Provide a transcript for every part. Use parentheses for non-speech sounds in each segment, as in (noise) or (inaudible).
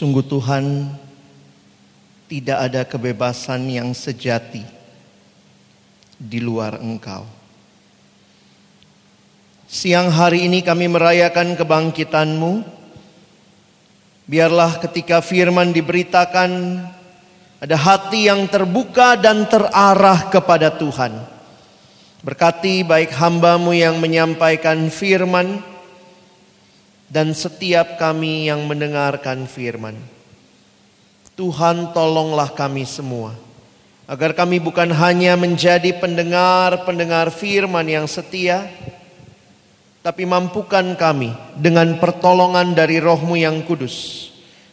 Sungguh Tuhan, tidak ada kebebasan yang sejati di luar Engkau. Siang hari ini kami merayakan kebangkitan-Mu. Biarlah ketika firman diberitakan, ada hati yang terbuka dan terarah kepada Tuhan. Berkati baik hambamu yang menyampaikan firman, dan setiap kami yang mendengarkan firman. Tuhan tolonglah kami semua. Agar kami bukan hanya menjadi pendengar-pendengar firman yang setia, tapi mampukan kami dengan pertolongan dari rohmu yang kudus.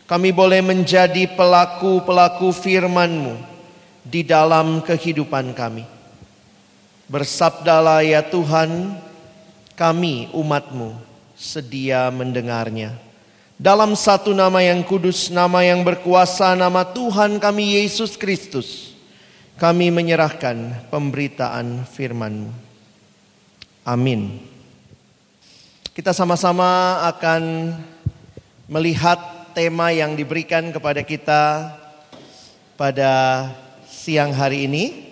Kami boleh menjadi pelaku-pelaku firman-Mu di dalam kehidupan kami. Bersabdalah ya Tuhan, kami umat-Mu sedia mendengarnya. Dalam satu nama yang kudus, nama yang berkuasa, nama Tuhan kami Yesus Kristus, kami menyerahkan pemberitaan firman-Mu. Amin. Kita sama-sama akan melihat tema yang diberikan kepada kita pada siang hari ini,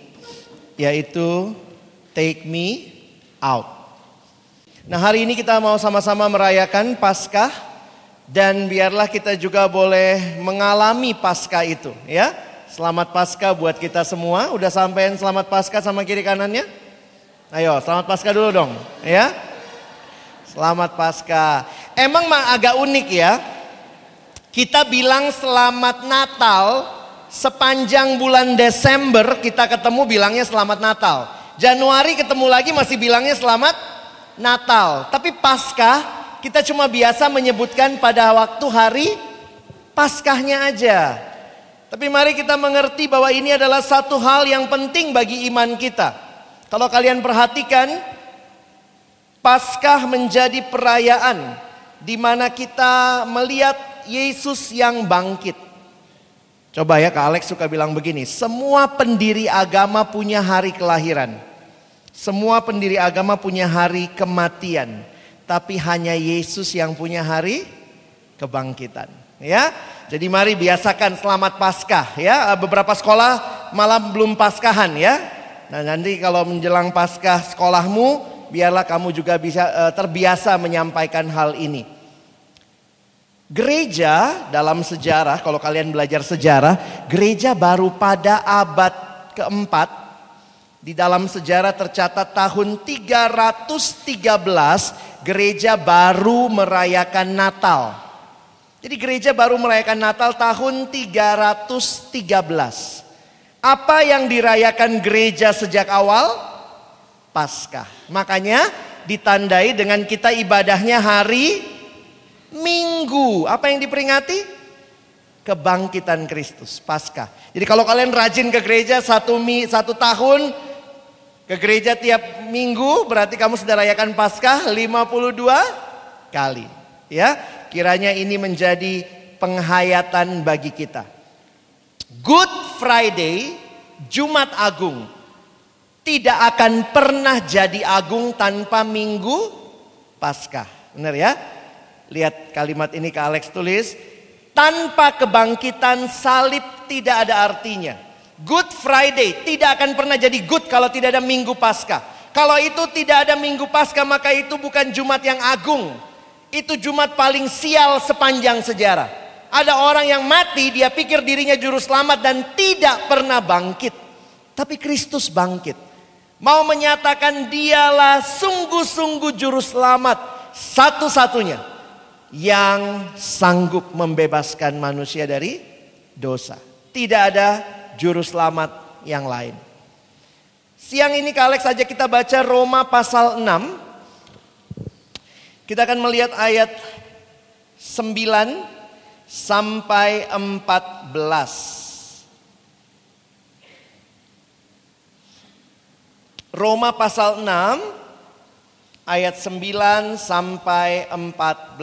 yaitu Take Me Out. Nah hari ini kita mau sama-sama merayakan Paskah dan biarlah kita juga boleh mengalami Paskah itu ya. Selamat Paskah buat kita semua. Udah sampein selamat Paskah sama kiri kanannya? Ayo, selamat Paskah dulu dong, ya. Selamat Paskah. Emang mah agak unik ya. Kita bilang selamat Natal sepanjang bulan Desember kita ketemu bilangnya selamat Natal. Januari ketemu lagi masih bilangnya selamat Natal. Tapi Paskah kita cuma biasa menyebutkan pada waktu hari Paskahnya aja. Tapi mari kita mengerti bahwa ini adalah satu hal yang penting bagi iman kita. Kalau kalian perhatikan, Paskah menjadi perayaan di mana kita melihat Yesus yang bangkit. Coba ya Kak Alex suka bilang begini, semua pendiri agama punya hari kelahiran. Semua pendiri agama punya hari kematian. Tapi hanya Yesus yang punya hari kebangkitan. Ya, jadi mari biasakan selamat Paskah ya. Beberapa sekolah malam belum Paskahan ya. Nah nanti kalau menjelang Paskah sekolahmu biarlah kamu juga bisa uh, terbiasa menyampaikan hal ini. Gereja dalam sejarah, kalau kalian belajar sejarah, gereja baru pada abad keempat di dalam sejarah tercatat tahun 313 gereja baru merayakan Natal. Jadi gereja baru merayakan Natal tahun 313. Apa yang dirayakan gereja sejak awal? Paskah. Makanya ditandai dengan kita ibadahnya hari Minggu. Apa yang diperingati? Kebangkitan Kristus, Paskah. Jadi kalau kalian rajin ke gereja satu, mi, satu tahun ke gereja tiap minggu berarti kamu sudah rayakan Paskah 52 kali. Ya, kiranya ini menjadi penghayatan bagi kita. Good Friday, Jumat Agung tidak akan pernah jadi agung tanpa minggu Paskah. Benar ya? Lihat kalimat ini ke Alex tulis. Tanpa kebangkitan salib tidak ada artinya. Good Friday tidak akan pernah jadi good kalau tidak ada minggu Paskah. Kalau itu tidak ada minggu Paskah maka itu bukan Jumat yang agung. Itu Jumat paling sial sepanjang sejarah. Ada orang yang mati dia pikir dirinya juru selamat dan tidak pernah bangkit. Tapi Kristus bangkit. Mau menyatakan dialah sungguh-sungguh juru selamat satu-satunya yang sanggup membebaskan manusia dari dosa. Tidak ada juru selamat yang lain. Siang ini Kak saja kita baca Roma pasal 6. Kita akan melihat ayat 9 sampai 14. Roma pasal 6 ayat 9 sampai 14.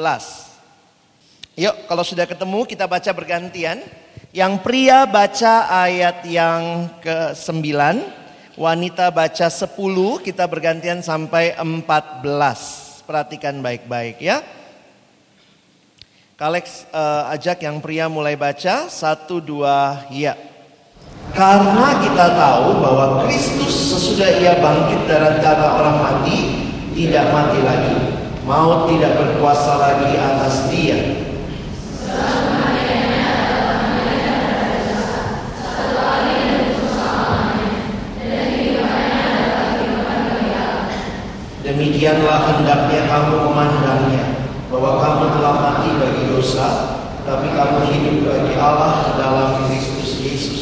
Yuk kalau sudah ketemu kita baca bergantian. Yang pria baca ayat yang ke-9, wanita baca 10, kita bergantian sampai 14. Perhatikan baik-baik ya. Kalex uh, ajak yang pria mulai baca, satu dua ya. Karena kita tahu bahwa Kristus sesudah ia bangkit dari antara orang mati, tidak mati lagi. Maut tidak berkuasa lagi atas dia. Demikianlah hendaknya kamu memandangnya bahwa kamu telah mati bagi dosa, tapi kamu hidup bagi Allah dalam Kristus Yesus.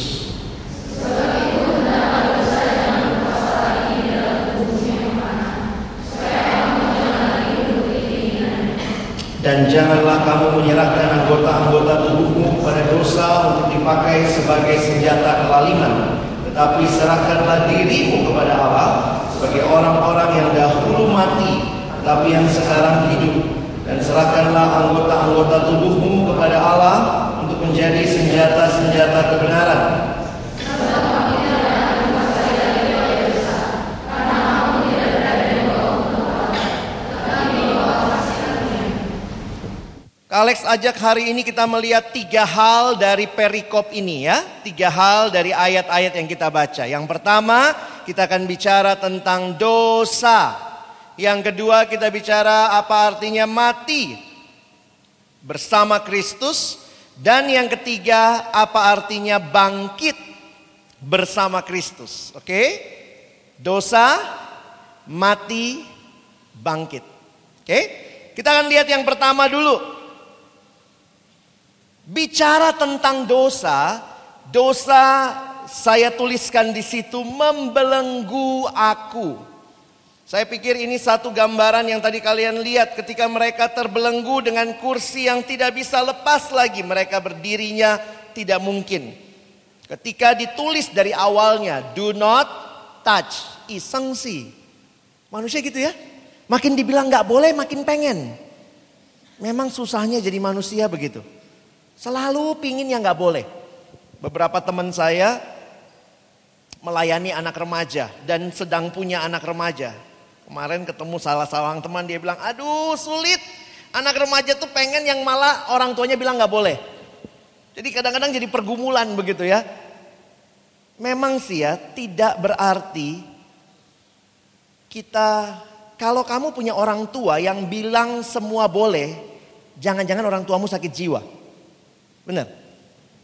Dan janganlah kamu menyerahkan anggota-anggota tubuhmu kepada dosa untuk dipakai sebagai senjata kelaliman. Tetapi serahkanlah dirimu kepada Allah sebagai orang-orang yang dahulu mati, tapi yang sekarang hidup. Dan serahkanlah anggota-anggota tubuhmu kepada Allah untuk menjadi senjata-senjata kebenaran. Alex ajak hari ini kita melihat tiga hal dari perikop ini ya. Tiga hal dari ayat-ayat yang kita baca. Yang pertama kita akan bicara tentang dosa. Yang kedua kita bicara apa artinya mati bersama Kristus. Dan yang ketiga apa artinya bangkit bersama Kristus. Oke? Dosa, mati, bangkit. Oke? Kita akan lihat yang pertama dulu. Bicara tentang dosa, dosa saya tuliskan di situ membelenggu aku. Saya pikir ini satu gambaran yang tadi kalian lihat ketika mereka terbelenggu dengan kursi yang tidak bisa lepas lagi. Mereka berdirinya tidak mungkin. Ketika ditulis dari awalnya, do not touch. Iseng sih. Manusia gitu ya. Makin dibilang nggak boleh makin pengen. Memang susahnya jadi manusia begitu. Selalu pingin yang nggak boleh. Beberapa teman saya melayani anak remaja dan sedang punya anak remaja. Kemarin ketemu salah seorang teman dia bilang, aduh sulit. Anak remaja tuh pengen yang malah orang tuanya bilang nggak boleh. Jadi kadang-kadang jadi pergumulan begitu ya. Memang sih ya tidak berarti kita kalau kamu punya orang tua yang bilang semua boleh, jangan-jangan orang tuamu sakit jiwa. Benar.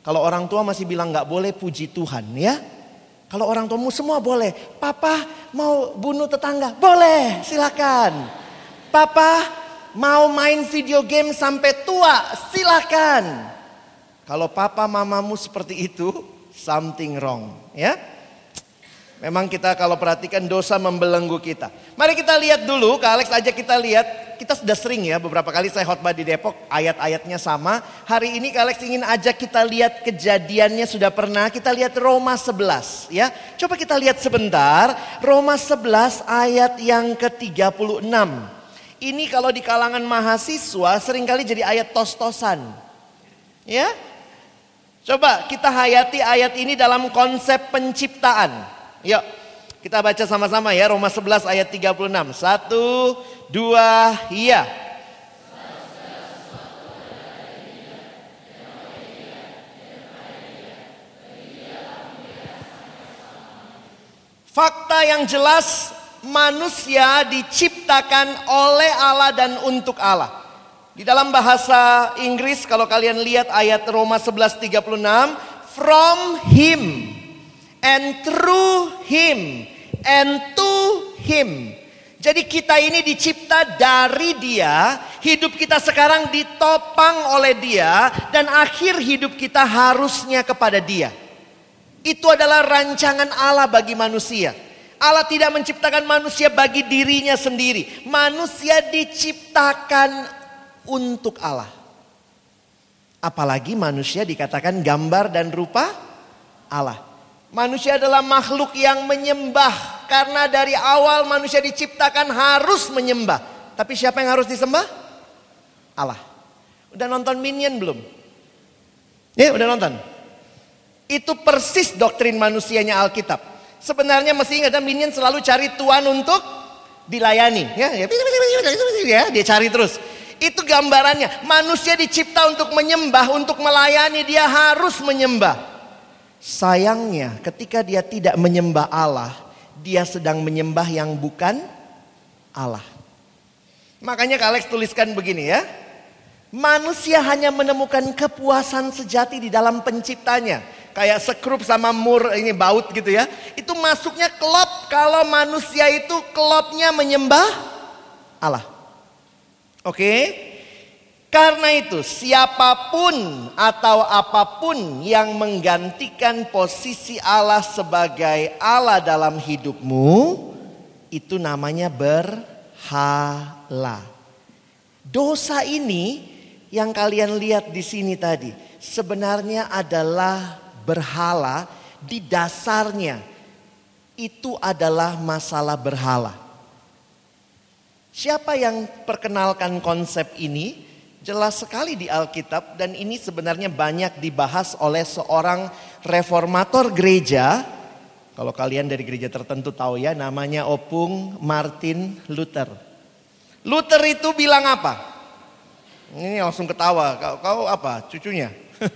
Kalau orang tua masih bilang nggak boleh puji Tuhan ya. Kalau orang tuamu semua boleh. Papa mau bunuh tetangga? Boleh, silakan. Papa mau main video game sampai tua? Silakan. Kalau papa mamamu seperti itu, something wrong, ya. Memang kita kalau perhatikan dosa membelenggu kita. Mari kita lihat dulu, Kak Alex aja kita lihat. Kita sudah sering ya beberapa kali saya khotbah di Depok, ayat-ayatnya sama. Hari ini Kak Alex ingin ajak kita lihat kejadiannya sudah pernah. Kita lihat Roma 11 ya. Coba kita lihat sebentar. Roma 11 ayat yang ke-36. Ini kalau di kalangan mahasiswa sering kali jadi ayat tos-tosan. Ya, Coba kita hayati ayat ini dalam konsep penciptaan. Yuk, kita baca sama-sama ya Roma 11 ayat 36. Satu, dua, iya. Fakta yang jelas manusia diciptakan oleh Allah dan untuk Allah. Di dalam bahasa Inggris kalau kalian lihat ayat Roma 11:36, from him and through him and to him. Jadi kita ini dicipta dari dia, hidup kita sekarang ditopang oleh dia dan akhir hidup kita harusnya kepada dia. Itu adalah rancangan Allah bagi manusia. Allah tidak menciptakan manusia bagi dirinya sendiri. Manusia diciptakan untuk Allah. Apalagi manusia dikatakan gambar dan rupa Allah. Manusia adalah makhluk yang menyembah karena dari awal manusia diciptakan harus menyembah. Tapi siapa yang harus disembah? Allah. Udah nonton Minion belum? Ya, udah nonton. Itu persis doktrin manusianya Alkitab. Sebenarnya mesti ingat minion selalu cari tuan untuk dilayani. Ya, ya, ya, dia cari terus. Itu gambarannya. Manusia dicipta untuk menyembah, untuk melayani. Dia harus menyembah. Sayangnya ketika dia tidak menyembah Allah. Dia sedang menyembah yang bukan Allah. Makanya Kak Alex tuliskan begini ya. Manusia hanya menemukan kepuasan sejati di dalam penciptanya. Kayak sekrup sama mur ini baut gitu ya. Itu masuknya klop kalau manusia itu klopnya menyembah Allah. Oke? Karena itu siapa pun atau apa pun yang menggantikan posisi Allah sebagai Allah dalam hidupmu itu namanya berhala. Dosa ini yang kalian lihat di sini tadi sebenarnya adalah berhala di dasarnya itu adalah masalah berhala. Siapa yang perkenalkan konsep ini? Jelas sekali di Alkitab dan ini sebenarnya banyak dibahas oleh seorang reformator gereja. Kalau kalian dari gereja tertentu tahu ya namanya Opung Martin Luther. Luther itu bilang apa? Ini langsung ketawa. Kau, kau apa? Cucunya? (laughs)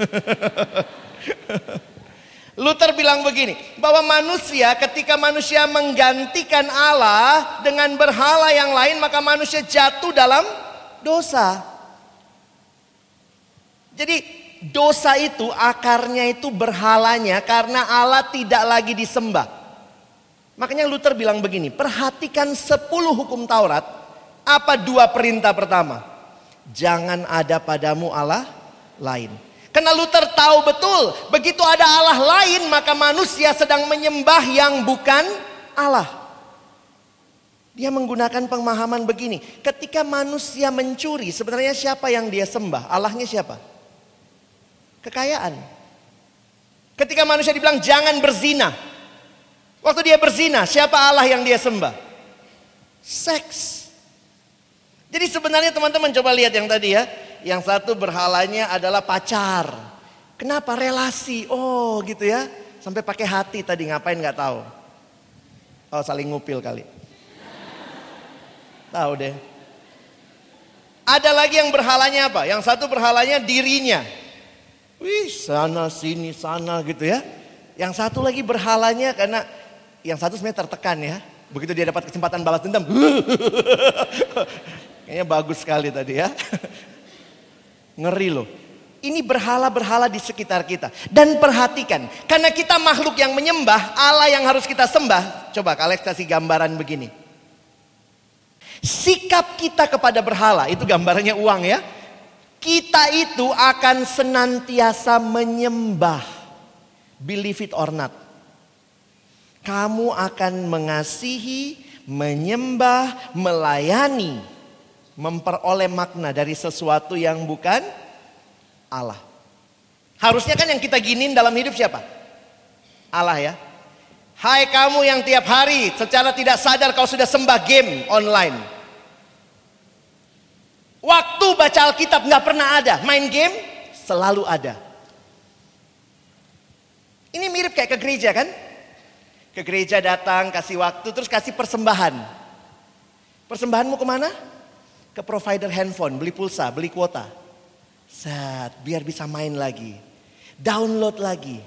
Luther bilang begini, bahwa manusia ketika manusia menggantikan Allah dengan berhala yang lain, maka manusia jatuh dalam dosa. Jadi dosa itu akarnya itu berhalanya karena Allah tidak lagi disembah. Makanya Luther bilang begini, perhatikan 10 hukum Taurat, apa dua perintah pertama? Jangan ada padamu Allah lain. Karena Luther tahu betul, begitu ada Allah lain maka manusia sedang menyembah yang bukan Allah. Dia menggunakan pemahaman begini, ketika manusia mencuri sebenarnya siapa yang dia sembah? Allahnya siapa? Kekayaan. Ketika manusia dibilang jangan berzina. Waktu dia berzina, siapa Allah yang dia sembah? Seks. Jadi sebenarnya teman-teman coba lihat yang tadi ya. Yang satu berhalanya adalah pacar. Kenapa relasi? Oh gitu ya. Sampai pakai hati tadi ngapain nggak tahu. Oh saling ngupil kali. Tahu deh. Ada lagi yang berhalanya apa? Yang satu berhalanya dirinya. Wih sana sini sana gitu ya. Yang satu lagi berhalanya karena yang satu sebenarnya tertekan ya. Begitu dia dapat kesempatan balas dendam. (laughs) Kayaknya bagus sekali tadi ya. Ngeri loh. Ini berhala-berhala di sekitar kita. Dan perhatikan, karena kita makhluk yang menyembah, Allah yang harus kita sembah. Coba Alex kasih gambaran begini. Sikap kita kepada berhala, itu gambarannya uang ya kita itu akan senantiasa menyembah. Believe it or not. Kamu akan mengasihi, menyembah, melayani, memperoleh makna dari sesuatu yang bukan Allah. Harusnya kan yang kita giniin dalam hidup siapa? Allah ya. Hai kamu yang tiap hari secara tidak sadar kau sudah sembah game online. Waktu baca Alkitab nggak pernah ada, main game selalu ada. Ini mirip kayak ke gereja kan? Ke gereja datang, kasih waktu, terus kasih persembahan. Persembahanmu ke mana? Ke provider handphone, beli pulsa, beli kuota. Set, biar bisa main lagi. Download lagi.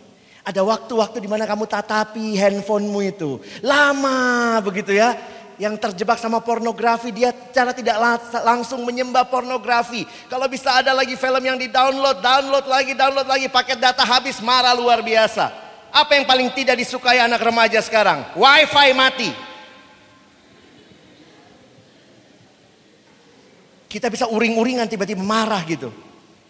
Ada waktu-waktu di mana kamu tatapi handphonemu itu. Lama begitu ya yang terjebak sama pornografi dia cara tidak langsung menyembah pornografi. Kalau bisa ada lagi film yang di-download, download lagi, download lagi, paket data habis marah luar biasa. Apa yang paling tidak disukai anak remaja sekarang? Wifi mati. Kita bisa uring-uringan tiba-tiba marah gitu.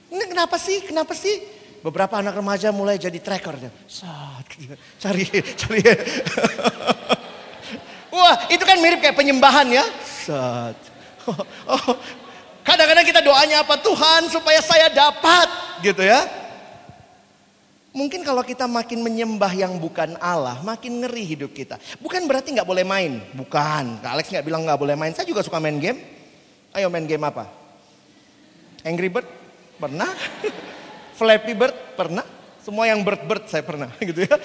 Ini kenapa sih? Kenapa sih? Beberapa anak remaja mulai jadi tracker. Saat, (laughs) cari, cari. (laughs) Wah itu kan mirip kayak penyembahan ya. Sat. (laughs) Oh, kadang-kadang kita doanya apa? Tuhan supaya saya dapat gitu ya. Mungkin kalau kita makin menyembah yang bukan Allah, makin ngeri hidup kita. Bukan berarti nggak boleh main, bukan. Kak Alex nggak bilang nggak boleh main. Saya juga suka main game. Ayo main game apa? Angry Bird? Pernah. (laughs) Flappy Bird? Pernah. Semua yang bird-bird saya pernah (laughs) gitu ya.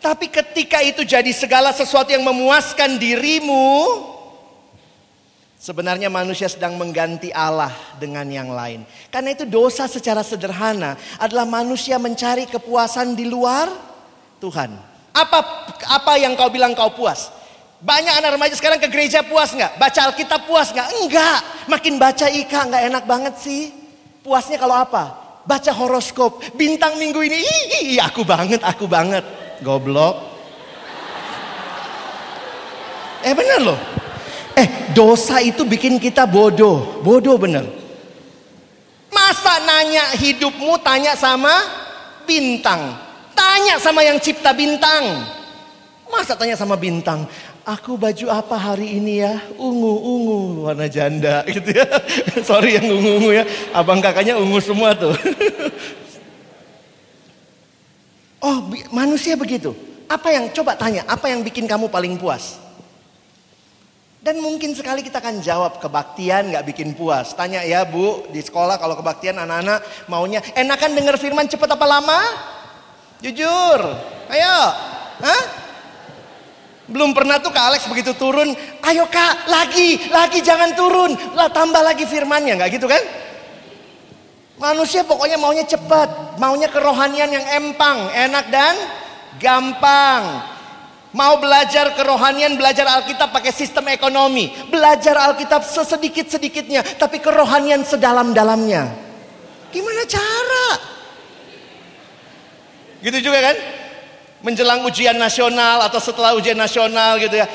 Tapi ketika itu jadi segala sesuatu yang memuaskan dirimu, sebenarnya manusia sedang mengganti Allah dengan yang lain. Karena itu dosa secara sederhana adalah manusia mencari kepuasan di luar Tuhan. Apa apa yang kau bilang kau puas? Banyak anak remaja sekarang ke gereja puas nggak? Baca Alkitab puas nggak? Enggak. Makin baca Ika nggak enak banget sih. Puasnya kalau apa? Baca horoskop. Bintang minggu ini, ih, aku banget, aku banget. Goblok. Eh bener loh. Eh dosa itu bikin kita bodoh. Bodoh bener. Masa nanya hidupmu tanya sama bintang. Tanya sama yang cipta bintang. Masa tanya sama bintang. Aku baju apa hari ini ya? Ungu, ungu, warna janda (laughs) gitu ya. Sorry yang ungu-ungu ya. Abang kakaknya ungu semua tuh. (laughs) Oh manusia begitu. Apa yang coba tanya, apa yang bikin kamu paling puas? Dan mungkin sekali kita akan jawab kebaktian nggak bikin puas. Tanya ya bu di sekolah kalau kebaktian anak-anak maunya enakan dengar firman cepat apa lama? Jujur, ayo, Hah? Belum pernah tuh Kak Alex begitu turun, ayo Kak lagi, lagi jangan turun, lah tambah lagi firmannya nggak gitu kan? Manusia pokoknya maunya cepat, maunya kerohanian yang empang, enak dan gampang. Mau belajar kerohanian, belajar Alkitab pakai sistem ekonomi. Belajar Alkitab sesedikit-sedikitnya, tapi kerohanian sedalam-dalamnya. Gimana cara? Gitu juga kan? Menjelang ujian nasional atau setelah ujian nasional gitu ya.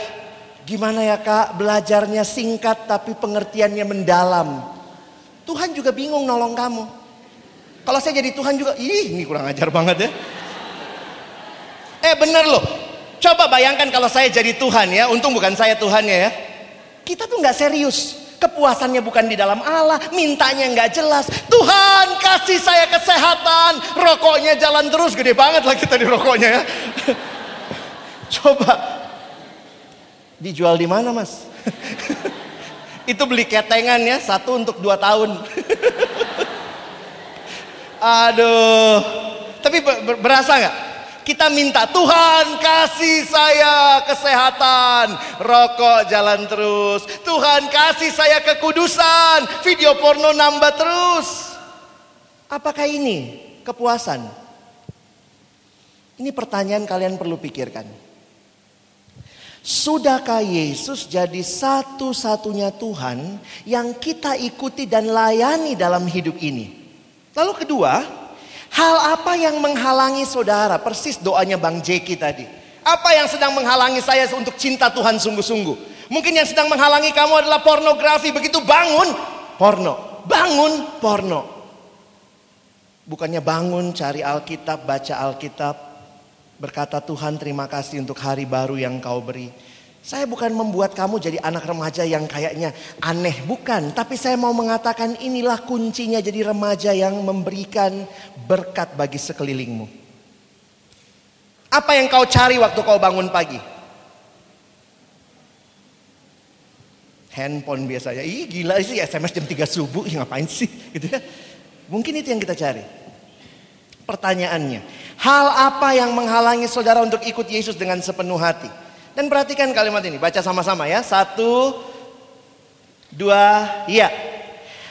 Gimana ya kak, belajarnya singkat tapi pengertiannya mendalam. Tuhan juga bingung nolong kamu. Kalau saya jadi Tuhan juga, ih ini kurang ajar banget ya. Eh bener loh, coba bayangkan kalau saya jadi Tuhan ya, untung bukan saya Tuhannya ya. Kita tuh nggak serius, kepuasannya bukan di dalam Allah, mintanya nggak jelas. Tuhan kasih saya kesehatan, rokoknya jalan terus, gede banget lah kita di rokoknya ya. (laughs) Coba dijual di mana mas? (laughs) Itu beli ketengan ya, satu untuk dua tahun. (laughs) Aduh, tapi berasa nggak? Kita minta Tuhan kasih saya kesehatan, rokok jalan terus. Tuhan kasih saya kekudusan, video porno nambah terus. Apakah ini kepuasan? Ini pertanyaan kalian perlu pikirkan. Sudahkah Yesus jadi satu-satunya Tuhan yang kita ikuti dan layani dalam hidup ini? Lalu kedua, hal apa yang menghalangi saudara? Persis doanya Bang Jeki tadi. Apa yang sedang menghalangi saya untuk cinta Tuhan sungguh-sungguh? Mungkin yang sedang menghalangi kamu adalah pornografi. Begitu bangun, porno. Bangun, porno. Bukannya bangun, cari Alkitab, baca Alkitab, Berkata Tuhan terima kasih untuk hari baru yang kau beri. Saya bukan membuat kamu jadi anak remaja yang kayaknya aneh, bukan. Tapi saya mau mengatakan inilah kuncinya jadi remaja yang memberikan berkat bagi sekelilingmu. Apa yang kau cari waktu kau bangun pagi? Handphone biasanya. Ih gila sih SMS jam 3 subuh, Ih, ngapain sih? Gitu ya. Mungkin itu yang kita cari. Pertanyaannya, hal apa yang menghalangi saudara untuk ikut Yesus dengan sepenuh hati? Dan perhatikan kalimat ini, baca sama-sama ya. Satu, dua, ya.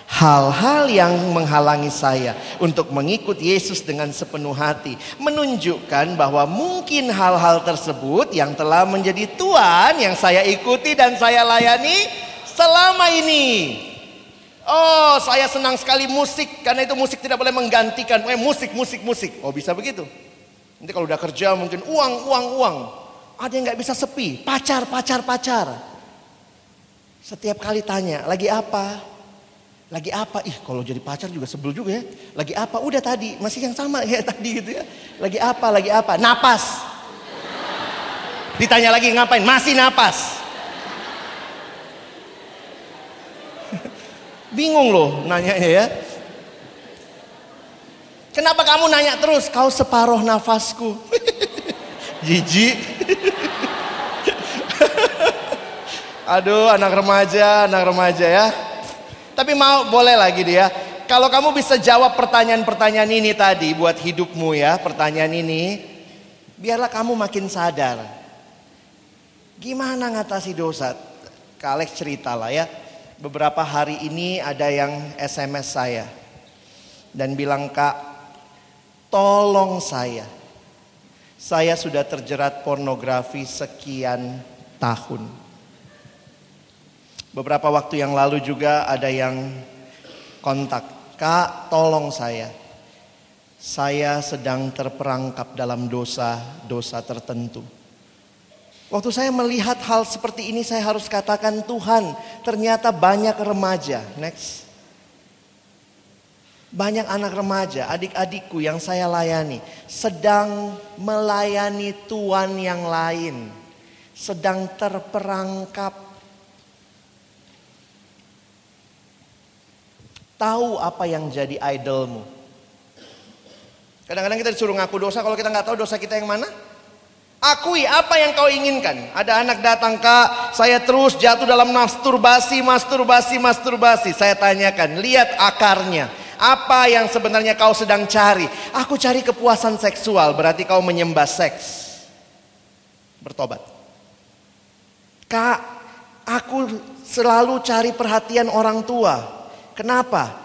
Hal-hal yang menghalangi saya untuk mengikut Yesus dengan sepenuh hati menunjukkan bahwa mungkin hal-hal tersebut yang telah menjadi Tuhan yang saya ikuti dan saya layani selama ini Oh, saya senang sekali musik karena itu musik tidak boleh menggantikan. Eh, musik, musik, musik. Oh, bisa begitu. Nanti kalau udah kerja mungkin uang, uang, uang. Ada yang nggak bisa sepi. Pacar, pacar, pacar. Setiap kali tanya, lagi apa? Lagi apa? Ih, kalau jadi pacar juga sebel juga ya. Lagi apa? Udah tadi, masih yang sama ya (laughs) tadi gitu ya. Lagi apa? Lagi apa? Napas. Ditanya lagi ngapain? Masih napas. Bingung loh nanyanya ya. Kenapa kamu nanya terus? Kau separuh nafasku. (laughs) Jiji. (laughs) Aduh, anak remaja, anak remaja ya. Tapi mau boleh lagi dia. kalau kamu bisa jawab pertanyaan-pertanyaan ini tadi buat hidupmu ya, pertanyaan ini, biarlah kamu makin sadar. Gimana ngatasi dosa? Kak Alex cerita lah ya. Beberapa hari ini ada yang SMS saya. Dan bilang, Kak, tolong saya. Saya sudah terjerat pornografi sekian tahun. Beberapa waktu yang lalu juga ada yang kontak. Kak, tolong saya. Saya sedang terperangkap dalam dosa-dosa tertentu. Waktu saya melihat hal seperti ini saya harus katakan Tuhan ternyata banyak remaja. Next. Banyak anak remaja, adik-adikku yang saya layani sedang melayani Tuhan yang lain. Sedang terperangkap. Tahu apa yang jadi idolmu. Kadang-kadang kita disuruh ngaku dosa kalau kita nggak tahu dosa kita yang mana. Akui apa yang kau inginkan. Ada anak datang kak, saya terus jatuh dalam masturbasi, masturbasi, masturbasi. Saya tanyakan, lihat akarnya. Apa yang sebenarnya kau sedang cari? Aku cari kepuasan seksual, berarti kau menyembah seks. Bertobat. Kak, aku selalu cari perhatian orang tua. Kenapa?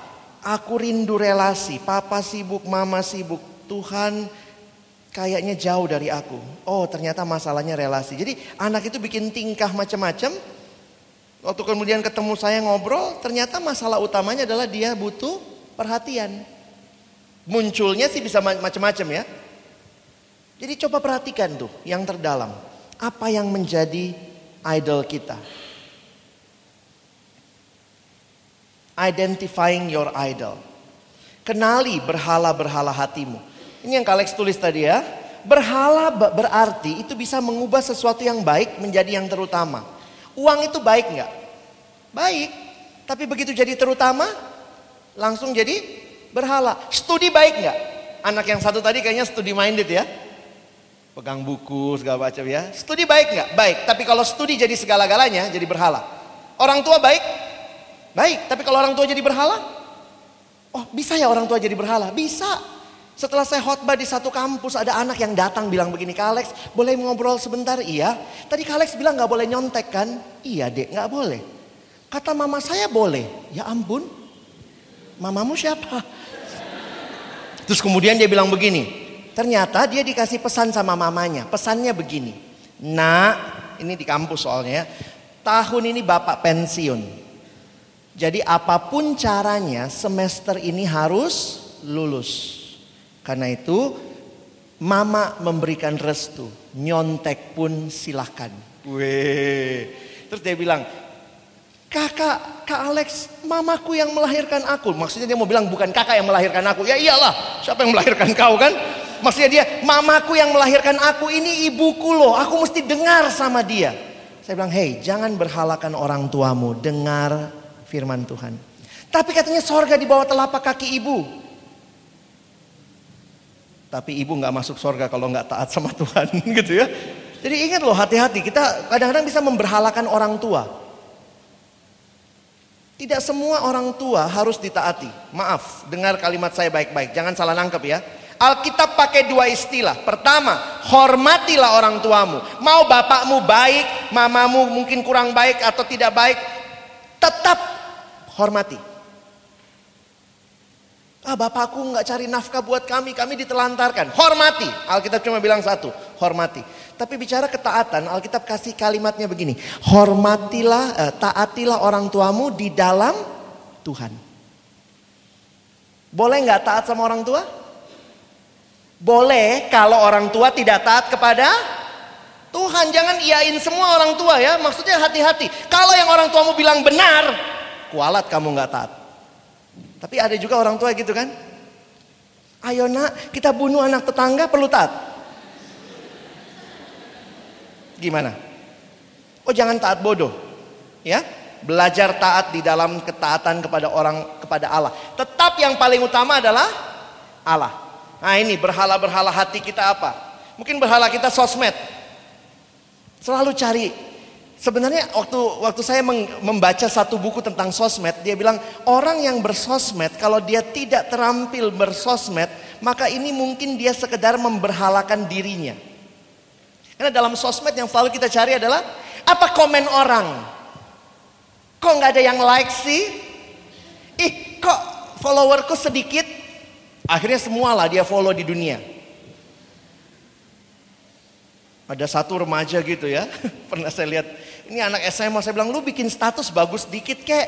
Aku rindu relasi. Papa sibuk, mama sibuk. Tuhan kayaknya jauh dari aku. Oh ternyata masalahnya relasi. Jadi anak itu bikin tingkah macam-macam. Waktu kemudian ketemu saya ngobrol, ternyata masalah utamanya adalah dia butuh perhatian. Munculnya sih bisa macam-macam ya. Jadi coba perhatikan tuh yang terdalam. Apa yang menjadi idol kita. Identifying your idol. Kenali berhala-berhala hatimu. Ini yang Kalex tulis tadi ya. Berhala berarti itu bisa mengubah sesuatu yang baik menjadi yang terutama. Uang itu baik nggak? Baik. Tapi begitu jadi terutama, langsung jadi berhala. Studi baik nggak? Anak yang satu tadi kayaknya studi minded ya. Pegang buku segala macam ya. Studi baik nggak? Baik. Tapi kalau studi jadi segala-galanya, jadi berhala. Orang tua baik? Baik. Tapi kalau orang tua jadi berhala? Oh bisa ya orang tua jadi berhala? Bisa. Setelah saya khotbah di satu kampus ada anak yang datang bilang begini, Kak Alex boleh ngobrol sebentar? Iya. Tadi Kak Alex bilang gak boleh nyontek kan? Iya dek gak boleh. Kata mama saya boleh. Ya ampun. Mamamu siapa? (laughs) Terus kemudian dia bilang begini. Ternyata dia dikasih pesan sama mamanya. Pesannya begini. Nah ini di kampus soalnya. ya. Tahun ini bapak pensiun. Jadi apa pun caranya semester ini harus lulus. Karena itu mama memberikan restu. Nyontek pun silahkan. Weh. Terus dia bilang, kakak, kak Alex, mamaku yang melahirkan aku. Maksudnya dia mau bilang bukan kakak yang melahirkan aku. Ya iyalah, siapa yang melahirkan (laughs) kau kan? Maksudnya dia, mamaku yang melahirkan aku, ini ibuku loh. Aku mesti dengar sama dia. Saya bilang, hei jangan berhalakan orang tuamu. Dengar firman Tuhan. Tapi katanya sorga di bawah telapak kaki ibu. Tapi ibu nggak masuk sorga kalau nggak taat sama Tuhan (laughs) gitu ya. Jadi ingat loh hati-hati kita kadang-kadang bisa memberhalakan orang tua. Tidak semua orang tua harus ditaati. Maaf, dengar kalimat saya baik-baik. Jangan salah nangkep ya. Alkitab pakai dua istilah. Pertama, hormatilah orang tuamu. Mau bapakmu baik, mamamu mungkin kurang baik atau tidak baik, tetap hormati. Ah bapakku nggak cari nafkah buat kami, kami ditelantarkan. Hormati. Alkitab cuma bilang satu, hormati. Tapi bicara ketaatan, Alkitab kasih kalimatnya begini. Hormatilah, eh, taatilah orang tuamu di dalam Tuhan. Boleh nggak taat sama orang tua? Boleh kalau orang tua tidak taat kepada Tuhan. Jangan iyain semua orang tua ya. Maksudnya hati-hati. Kalau yang orang tuamu bilang benar, kualat kamu nggak taat. Tapi ada juga orang tua gitu kan. Ayo nak, kita bunuh anak tetangga perlu taat. Gimana? Oh jangan taat bodoh. Ya, belajar taat di dalam ketaatan kepada orang kepada Allah. Tetap yang paling utama adalah Allah. Nah ini berhala-berhala hati kita apa? Mungkin berhala kita sosmed. Selalu cari Sebenarnya waktu waktu saya membaca satu buku tentang sosmed, dia bilang orang yang bersosmed kalau dia tidak terampil bersosmed, maka ini mungkin dia sekedar memberhalakan dirinya. Karena dalam sosmed yang selalu kita cari adalah apa komen orang. Kok nggak ada yang like sih? Ih, kok followerku sedikit? Akhirnya semualah dia follow di dunia. Ada satu remaja gitu ya, (laughs) pernah saya lihat. Ini anak SMA, saya bilang lu bikin status bagus dikit kek.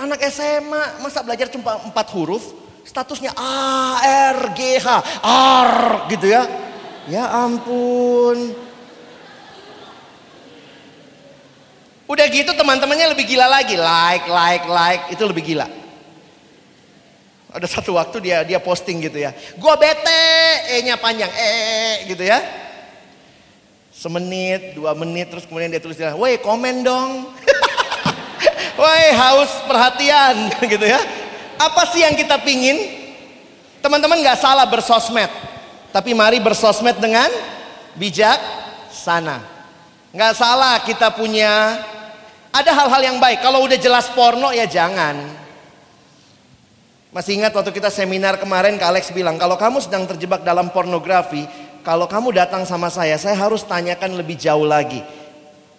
Anak SMA, masa belajar cuma empat huruf? Statusnya A, R, G, H, R gitu ya. Ya ampun. Udah gitu teman-temannya lebih gila lagi. Like, like, like, itu lebih gila. Ada satu waktu dia dia posting gitu ya. Gua bete, E-nya panjang, E gitu ya. Semenit, dua menit, terus kemudian dia tulis, woi komen dong. (laughs) woi haus perhatian (laughs) gitu ya. Apa sih yang kita pingin? Teman-teman nggak salah bersosmed. Tapi mari bersosmed dengan bijak sana. Nggak salah kita punya ada hal-hal yang baik. Kalau udah jelas porno ya jangan. Masih ingat waktu kita seminar kemarin Kak Alex bilang kalau kamu sedang terjebak dalam pornografi, kalau kamu datang sama saya, saya harus tanyakan lebih jauh lagi.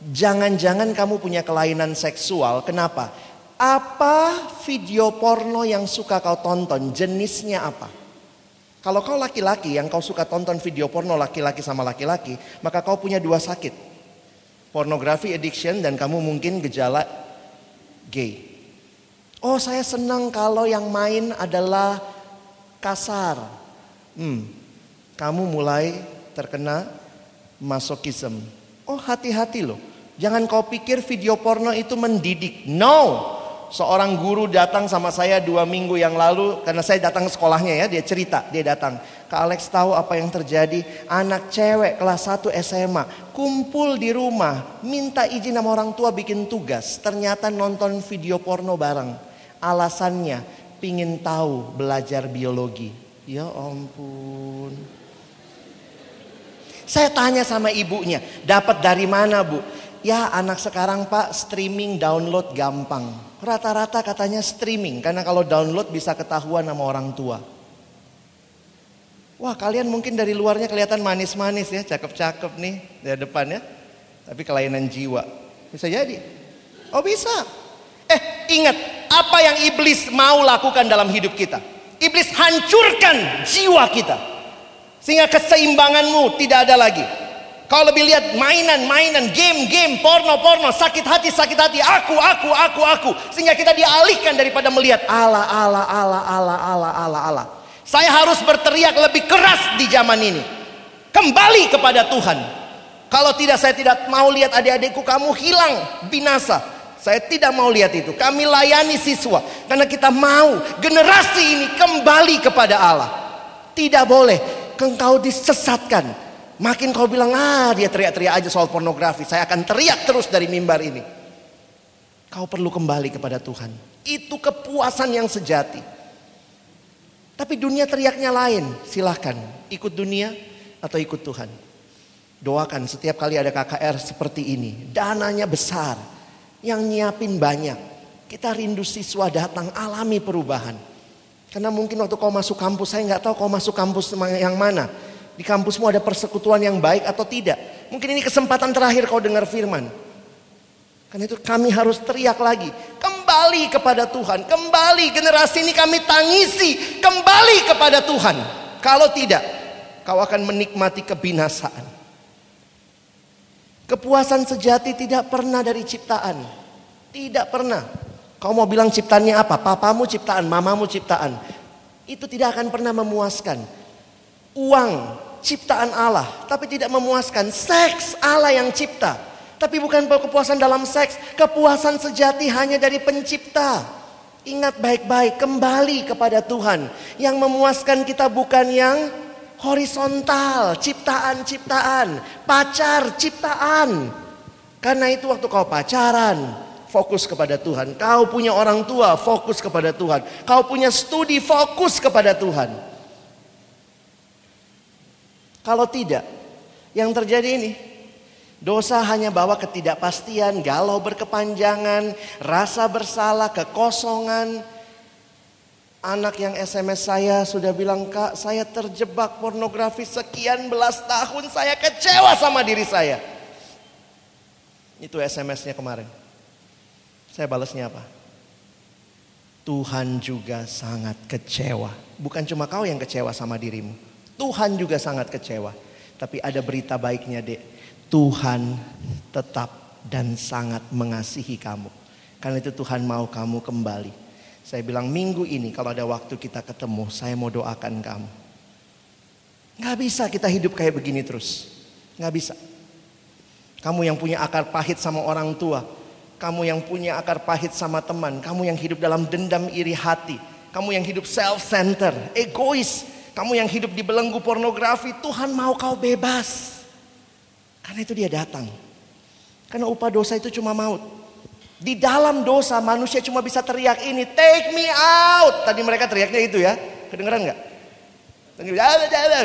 Jangan-jangan kamu punya kelainan seksual. Kenapa? Apa video porno yang suka kau tonton? Jenisnya apa? Kalau kau laki-laki yang kau suka tonton video porno laki-laki sama laki-laki, maka kau punya dua sakit. Pornografi addiction dan kamu mungkin gejala gay. Oh saya senang kalau yang main adalah kasar. Hmm, kamu mulai terkena masokism. Oh hati-hati loh. Jangan kau pikir video porno itu mendidik. No. Seorang guru datang sama saya dua minggu yang lalu. Karena saya datang sekolahnya ya. Dia cerita. Dia datang. Kak Alex tahu apa yang terjadi. Anak cewek kelas 1 SMA. Kumpul di rumah. Minta izin sama orang tua bikin tugas. Ternyata nonton video porno bareng. Alasannya pingin tahu belajar biologi. Ya ampun. Saya tanya sama ibunya, dapat dari mana bu? Ya anak sekarang pak streaming download gampang. Rata-rata katanya streaming karena kalau download bisa ketahuan sama orang tua. Wah kalian mungkin dari luarnya kelihatan manis-manis ya, cakep-cakep nih dari depan ya. Tapi kelainan jiwa. Bisa jadi. Oh bisa. Eh ingat apa yang iblis mau lakukan dalam hidup kita. Iblis hancurkan jiwa kita. Sehingga keseimbanganmu tidak ada lagi. Kau lebih lihat mainan-mainan, game-game, porno-porno, sakit hati, sakit hati, aku, aku, aku, aku. Sehingga kita dialihkan daripada melihat Allah, Allah, Allah, Allah, Allah, Allah, Allah. Saya harus berteriak lebih keras di zaman ini. Kembali kepada Tuhan. Kalau tidak saya tidak mau lihat adik-adikku kamu hilang, binasa. Saya tidak mau lihat itu. Kami layani siswa karena kita mau generasi ini kembali kepada Allah. Tidak boleh engkau disesatkan. Makin kau bilang, ah dia teriak-teriak aja soal pornografi. Saya akan teriak terus dari mimbar ini. Kau perlu kembali kepada Tuhan. Itu kepuasan yang sejati. Tapi dunia teriaknya lain. Silahkan ikut dunia atau ikut Tuhan. Doakan setiap kali ada KKR seperti ini. Dananya besar. Yang nyiapin banyak. Kita rindu siswa datang alami perubahan. Karena mungkin waktu kau masuk kampus, saya nggak tahu kau masuk kampus yang mana. Di kampusmu ada persekutuan yang baik atau tidak. Mungkin ini kesempatan terakhir kau dengar firman. Karena itu kami harus teriak lagi. Kembali kepada Tuhan. Kembali generasi ini kami tangisi. Kembali kepada Tuhan. Kalau tidak, kau akan menikmati kebinasaan. Kepuasan sejati tidak pernah dari ciptaan. Tidak pernah. Kau mau bilang ciptaannya apa? Papamu ciptaan, mamamu ciptaan. Itu tidak akan pernah memuaskan. Uang ciptaan Allah, tapi tidak memuaskan. Seks Allah yang cipta. Tapi bukan kepuasan dalam seks, kepuasan sejati hanya dari pencipta. Ingat baik-baik, kembali kepada Tuhan. Yang memuaskan kita bukan yang horizontal, ciptaan-ciptaan, pacar ciptaan. Karena itu waktu kau pacaran, fokus kepada Tuhan. Kau punya orang tua, fokus kepada Tuhan. Kau punya studi, fokus kepada Tuhan. Kalau tidak, yang terjadi ini, Dosa hanya bawa ketidakpastian, galau berkepanjangan, rasa bersalah, kekosongan. Anak yang SMS saya sudah bilang, "Kak, saya terjebak pornografi sekian belas tahun, saya kecewa sama diri saya." Itu SMS-nya kemarin. Saya balasnya apa? Tuhan juga sangat kecewa. Bukan cuma kau yang kecewa sama dirimu. Tuhan juga sangat kecewa. Tapi ada berita baiknya, Dek. Tuhan tetap dan sangat mengasihi kamu. Karena itu Tuhan mau kamu kembali. Saya bilang minggu ini kalau ada waktu kita ketemu, saya mau doakan kamu. Gak bisa kita hidup kayak begini terus. Gak bisa. Kamu yang punya akar pahit sama orang tua. Kamu yang punya akar pahit sama teman. Kamu yang hidup dalam dendam iri hati. Kamu yang hidup self-center, egois. Kamu yang hidup di belenggu pornografi. Tuhan mau kau bebas. Karena itu dia datang. Karena upah dosa itu cuma maut. Di dalam dosa manusia cuma bisa teriak ini, take me out. Tadi mereka teriaknya itu ya, kedengeran nggak?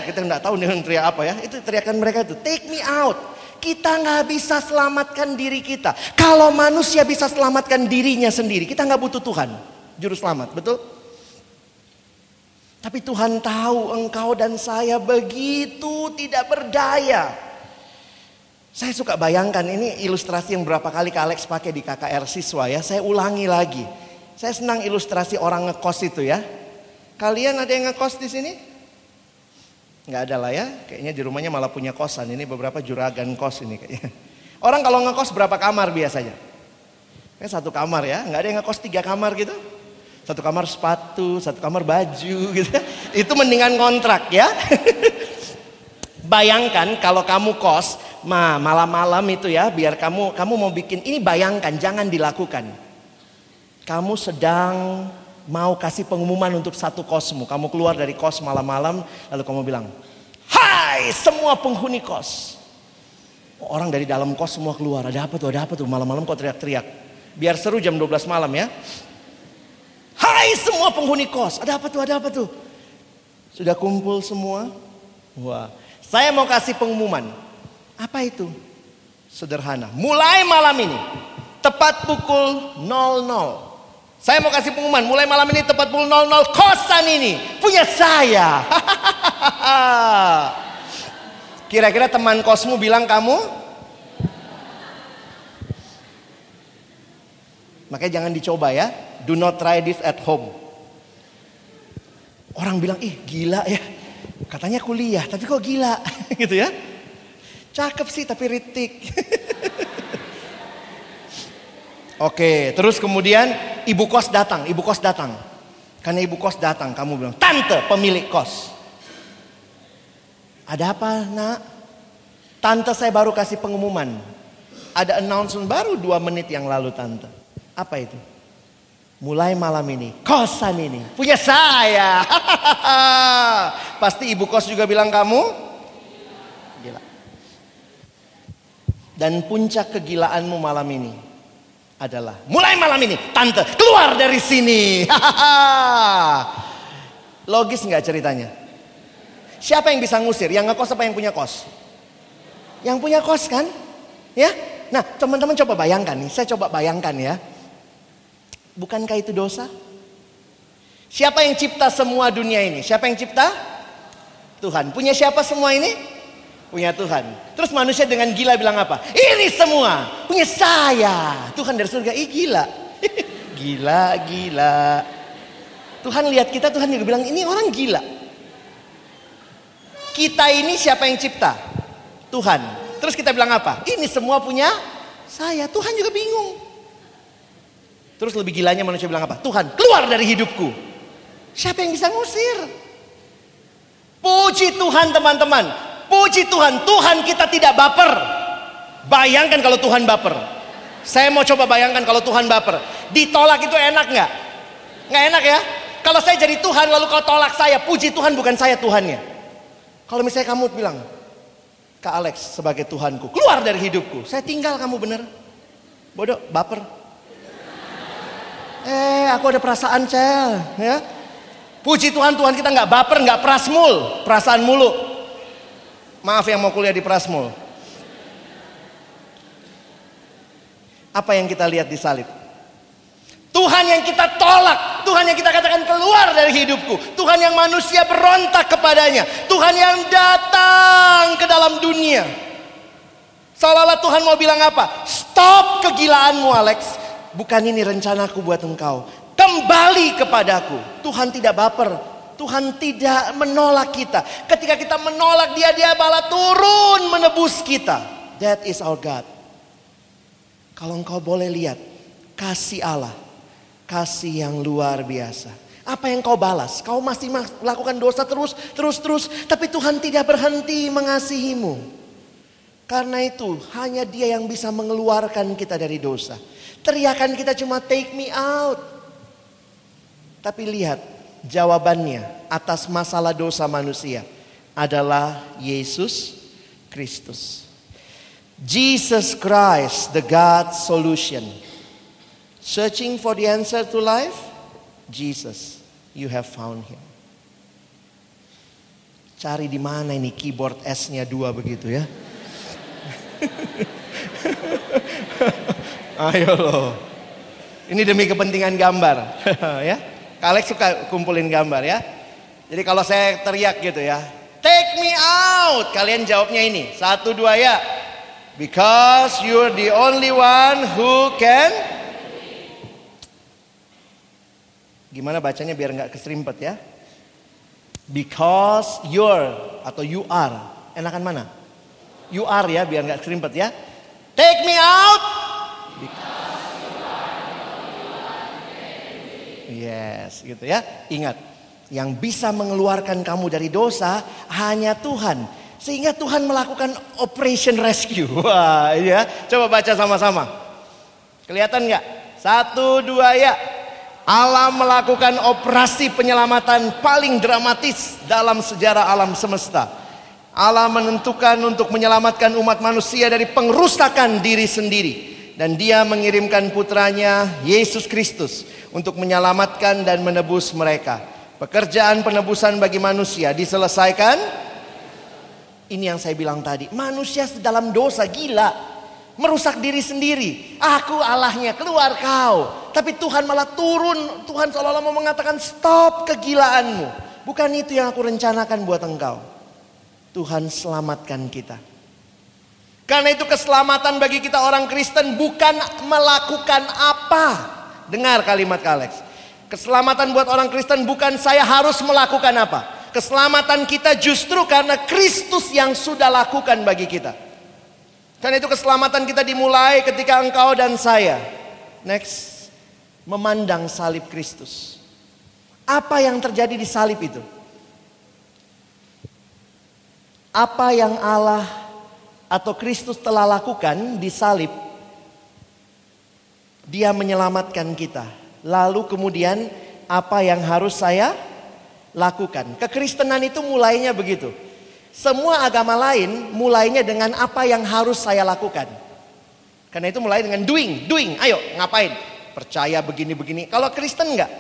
Kita nggak tahu dengan teriak apa ya. Itu teriakan mereka itu, take me out. Kita nggak bisa selamatkan diri kita. Kalau manusia bisa selamatkan dirinya sendiri, kita nggak butuh Tuhan, juru selamat, betul? Tapi Tuhan tahu engkau dan saya begitu tidak berdaya. Saya suka bayangkan ini ilustrasi yang berapa kali Kak Alex pakai di KKR siswa ya. Saya ulangi lagi. Saya senang ilustrasi orang ngekos itu ya. Kalian ada yang ngekos di sini? Nggak ada lah ya. Kayaknya di rumahnya malah punya kosan. Ini beberapa juragan kos ini kayaknya. (laughs) Orang kalau ngekos berapa kamar biasanya? Kan satu kamar ya. Nggak ada yang ngekos tiga kamar gitu. Satu kamar sepatu, satu kamar baju (laughs) gitu. Itu mendingan kontrak ya. (laughs) Bayangkan kalau kamu kos, ma malam-malam itu ya, biar kamu kamu mau bikin ini bayangkan, jangan dilakukan. Kamu sedang mau kasih pengumuman untuk satu kosmu. Kamu keluar dari kos malam-malam, lalu kamu bilang, Hai semua penghuni kos. Orang dari dalam kos semua keluar. Ada apa tuh? Ada apa tuh? Malam-malam kok teriak-teriak. Biar seru jam 12 malam ya. Hai semua penghuni kos. Ada apa tuh? Ada apa tuh? Sudah kumpul semua? Wah. Saya mau kasih pengumuman. Apa itu? Sederhana. Mulai malam ini. Tepat pukul 00. Saya mau kasih pengumuman, mulai malam ini tepat pukul 00 kosan ini punya saya. (laughs) Kira-kira teman kosmu bilang kamu? Makanya jangan dicoba ya. Do not try this at home. Orang bilang, ih gila ya. Katanya kuliah, tapi kok gila (laughs) gitu ya. Cakep sih tapi ritik. (laughs) Oke, terus kemudian ibu kos datang, ibu kos datang. Karena ibu kos datang, kamu bilang, tante pemilik kos. Ada apa nak? Tante saya baru kasih pengumuman. Ada announcement baru dua menit yang lalu tante. Apa itu? Mulai malam ini, kosan ini punya saya. (laughs) Pasti ibu kos juga bilang kamu. Gila. Dan puncak kegilaanmu malam ini adalah mulai malam ini tante keluar dari sini. (laughs) Logis nggak ceritanya? Siapa yang bisa ngusir? Yang ngekos apa yang punya kos? Yang punya kos kan? Ya. Nah, teman-teman coba bayangkan nih, saya coba bayangkan ya. Bukankah itu dosa? Siapa yang cipta semua dunia ini? Siapa yang cipta? Tuhan. Punya siapa semua ini? Punya Tuhan. Terus manusia dengan gila bilang apa? Ini semua punya saya. Tuhan dari surga, ih gila. (laughs) gila, gila. Tuhan lihat kita, Tuhan juga bilang ini orang gila. Kita ini siapa yang cipta? Tuhan. Terus kita bilang apa? Ini semua punya saya. Tuhan juga bingung. Terus lebih gilanya manusia bilang apa? Tuhan keluar dari hidupku. Siapa yang bisa ngusir? Puji Tuhan teman-teman. Puji Tuhan, Tuhan kita tidak baper. Bayangkan kalau Tuhan baper. Saya mau coba bayangkan kalau Tuhan baper. Ditolak itu enak nggak? Nggak enak ya? Kalau saya jadi Tuhan lalu kau tolak saya, puji Tuhan bukan saya Tuhannya. Kalau misalnya kamu bilang, Kak Alex sebagai Tuhanku, keluar dari hidupku. Saya tinggal kamu bener. Bodoh, baper. Eh, aku ada perasaan cel, ya. Puji Tuhan, Tuhan kita nggak baper, nggak prasmul, perasaan mulu. Maaf yang mau kuliah di Prasmul. Apa yang kita lihat di salib? Tuhan yang kita tolak, Tuhan yang kita katakan keluar dari hidupku, Tuhan yang manusia berontak kepadanya, Tuhan yang datang ke dalam dunia. Seolah-olah Tuhan mau bilang apa? Stop kegilaanmu Alex. Bukan ini rencanaku buat engkau. Kembali kepadaku. Tuhan tidak baper. Tuhan tidak menolak kita. Ketika kita menolak dia, dia malah turun menebus kita. That is our God. Kalau engkau boleh lihat, kasih Allah kasih yang luar biasa. Apa yang kau balas? Kau masih melakukan dosa terus, terus, terus. Tapi Tuhan tidak berhenti mengasihimu. Karena itu hanya dia yang bisa mengeluarkan kita dari dosa. Teriakan kita cuma take me out. Tapi lihat jawabannya atas masalah dosa manusia adalah Yesus Kristus. Jesus Christ, the God solution. Searching for the answer to life? Jesus, you have found him. Cari di mana ini keyboard S-nya dua begitu ya. (laughs) Ayo loh. Ini demi kepentingan gambar (laughs) ya. Kalex suka kumpulin gambar ya. Jadi kalau saya teriak gitu ya. Take me out. Kalian jawabnya ini. Satu dua ya. Because you're the only one who can Gimana bacanya biar nggak keserimpet ya? Because you're atau you are. Enakan mana? You are ya biar nggak keserimpet ya. Take me out. Yes, gitu ya. Ingat, yang bisa mengeluarkan kamu dari dosa hanya Tuhan. Sehingga Tuhan melakukan operation rescue. (laughs) Wah, ya. Coba baca sama-sama. Kelihatan nggak? Satu, dua, ya. Allah melakukan operasi penyelamatan paling dramatis dalam sejarah alam semesta. Allah menentukan untuk menyelamatkan umat manusia dari pengrusakan diri sendiri. Dan dia mengirimkan putranya Yesus Kristus untuk menyelamatkan dan menebus mereka. Pekerjaan penebusan bagi manusia diselesaikan. Ini yang saya bilang tadi. Manusia dalam dosa gila merusak diri sendiri. Aku Allahnya, keluar kau. Tapi Tuhan malah turun. Tuhan seolah-olah mau mengatakan stop kegilaanmu. Bukan itu yang aku rencanakan buat engkau. Tuhan selamatkan kita. Karena itu keselamatan bagi kita orang Kristen bukan melakukan apa. Dengar kalimat Kalex. Keselamatan buat orang Kristen bukan saya harus melakukan apa. Keselamatan kita justru karena Kristus yang sudah lakukan bagi kita. Karena itu keselamatan kita dimulai ketika engkau dan saya. Next. Memandang salib Kristus. Apa yang terjadi di salib itu? Apa yang Allah atau Kristus telah lakukan di salib? Dia menyelamatkan kita. Lalu kemudian apa yang harus saya lakukan? Kekristenan itu mulainya begitu. Semua agama lain mulainya dengan apa yang harus saya lakukan. Karena itu mulai dengan doing, doing. Ayo ngapain? Percaya begini-begini. Kalau Kristen enggak?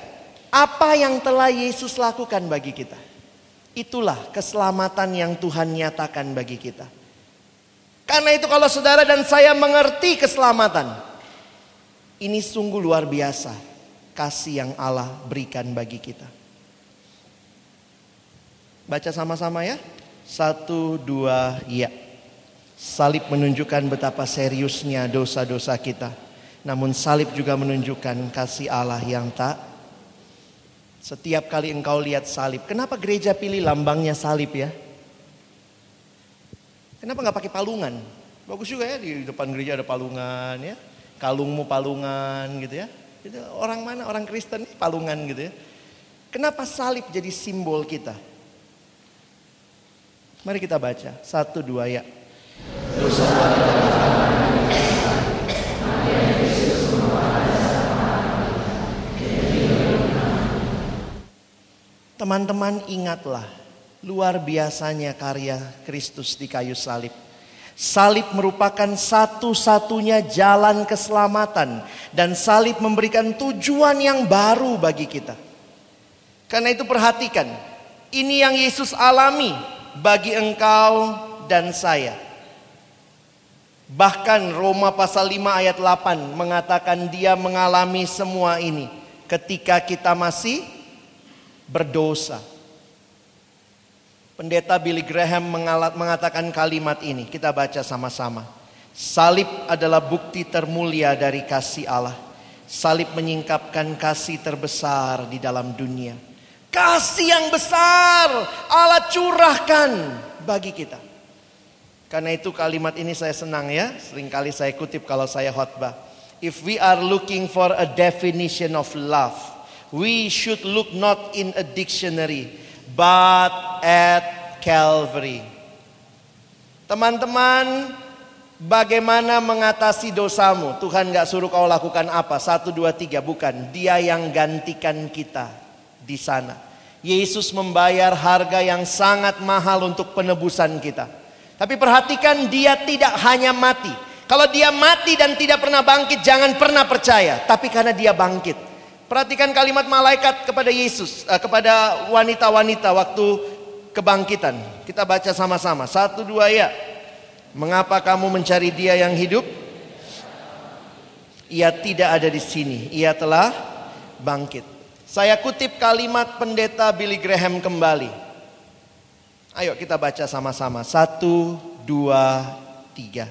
Apa yang telah Yesus lakukan bagi kita? Itulah keselamatan yang Tuhan nyatakan bagi kita. Karena itu kalau saudara dan saya mengerti keselamatan. Ini sungguh luar biasa. Kasih yang Allah berikan bagi kita. Baca sama-sama ya. Satu, dua, ya. Salib menunjukkan betapa seriusnya dosa-dosa kita. Namun salib juga menunjukkan kasih Allah yang tak. Setiap kali engkau lihat salib. Kenapa gereja pilih lambangnya salib ya? Kenapa nggak pakai palungan? Bagus juga ya di depan gereja ada palungan ya. Kalungmu palungan gitu ya. Itu orang mana? Orang Kristen palungan gitu ya. Kenapa salib jadi simbol kita? Mari kita baca. Satu dua ya. Teman-teman ingatlah luar biasanya karya Kristus di kayu salib. Salib merupakan satu-satunya jalan keselamatan dan salib memberikan tujuan yang baru bagi kita. Karena itu perhatikan, ini yang Yesus alami bagi engkau dan saya. Bahkan Roma pasal 5 ayat 8 mengatakan dia mengalami semua ini ketika kita masih berdosa. Pendeta Billy Graham mengalat, mengatakan kalimat ini, kita baca sama-sama. Salib adalah bukti termulia dari kasih Allah. Salib menyingkapkan kasih terbesar di dalam dunia. Kasih yang besar Allah curahkan bagi kita. Karena itu kalimat ini saya senang ya. Seringkali saya kutip kalau saya khotbah. If we are looking for a definition of love, we should look not in a dictionary, but at Calvary. Teman-teman, bagaimana mengatasi dosamu? Tuhan gak suruh kau lakukan apa? Satu, dua, tiga, bukan. Dia yang gantikan kita di sana. Yesus membayar harga yang sangat mahal untuk penebusan kita. Tapi perhatikan dia tidak hanya mati. Kalau dia mati dan tidak pernah bangkit jangan pernah percaya. Tapi karena dia bangkit. Perhatikan kalimat malaikat kepada Yesus. Eh, kepada wanita-wanita waktu kebangkitan. Kita baca sama-sama. Satu dua ya. Mengapa kamu mencari dia yang hidup? Ia tidak ada di sini. Ia telah bangkit. Saya kutip kalimat pendeta Billy Graham kembali. Ayo kita baca sama-sama. Satu, dua, tiga.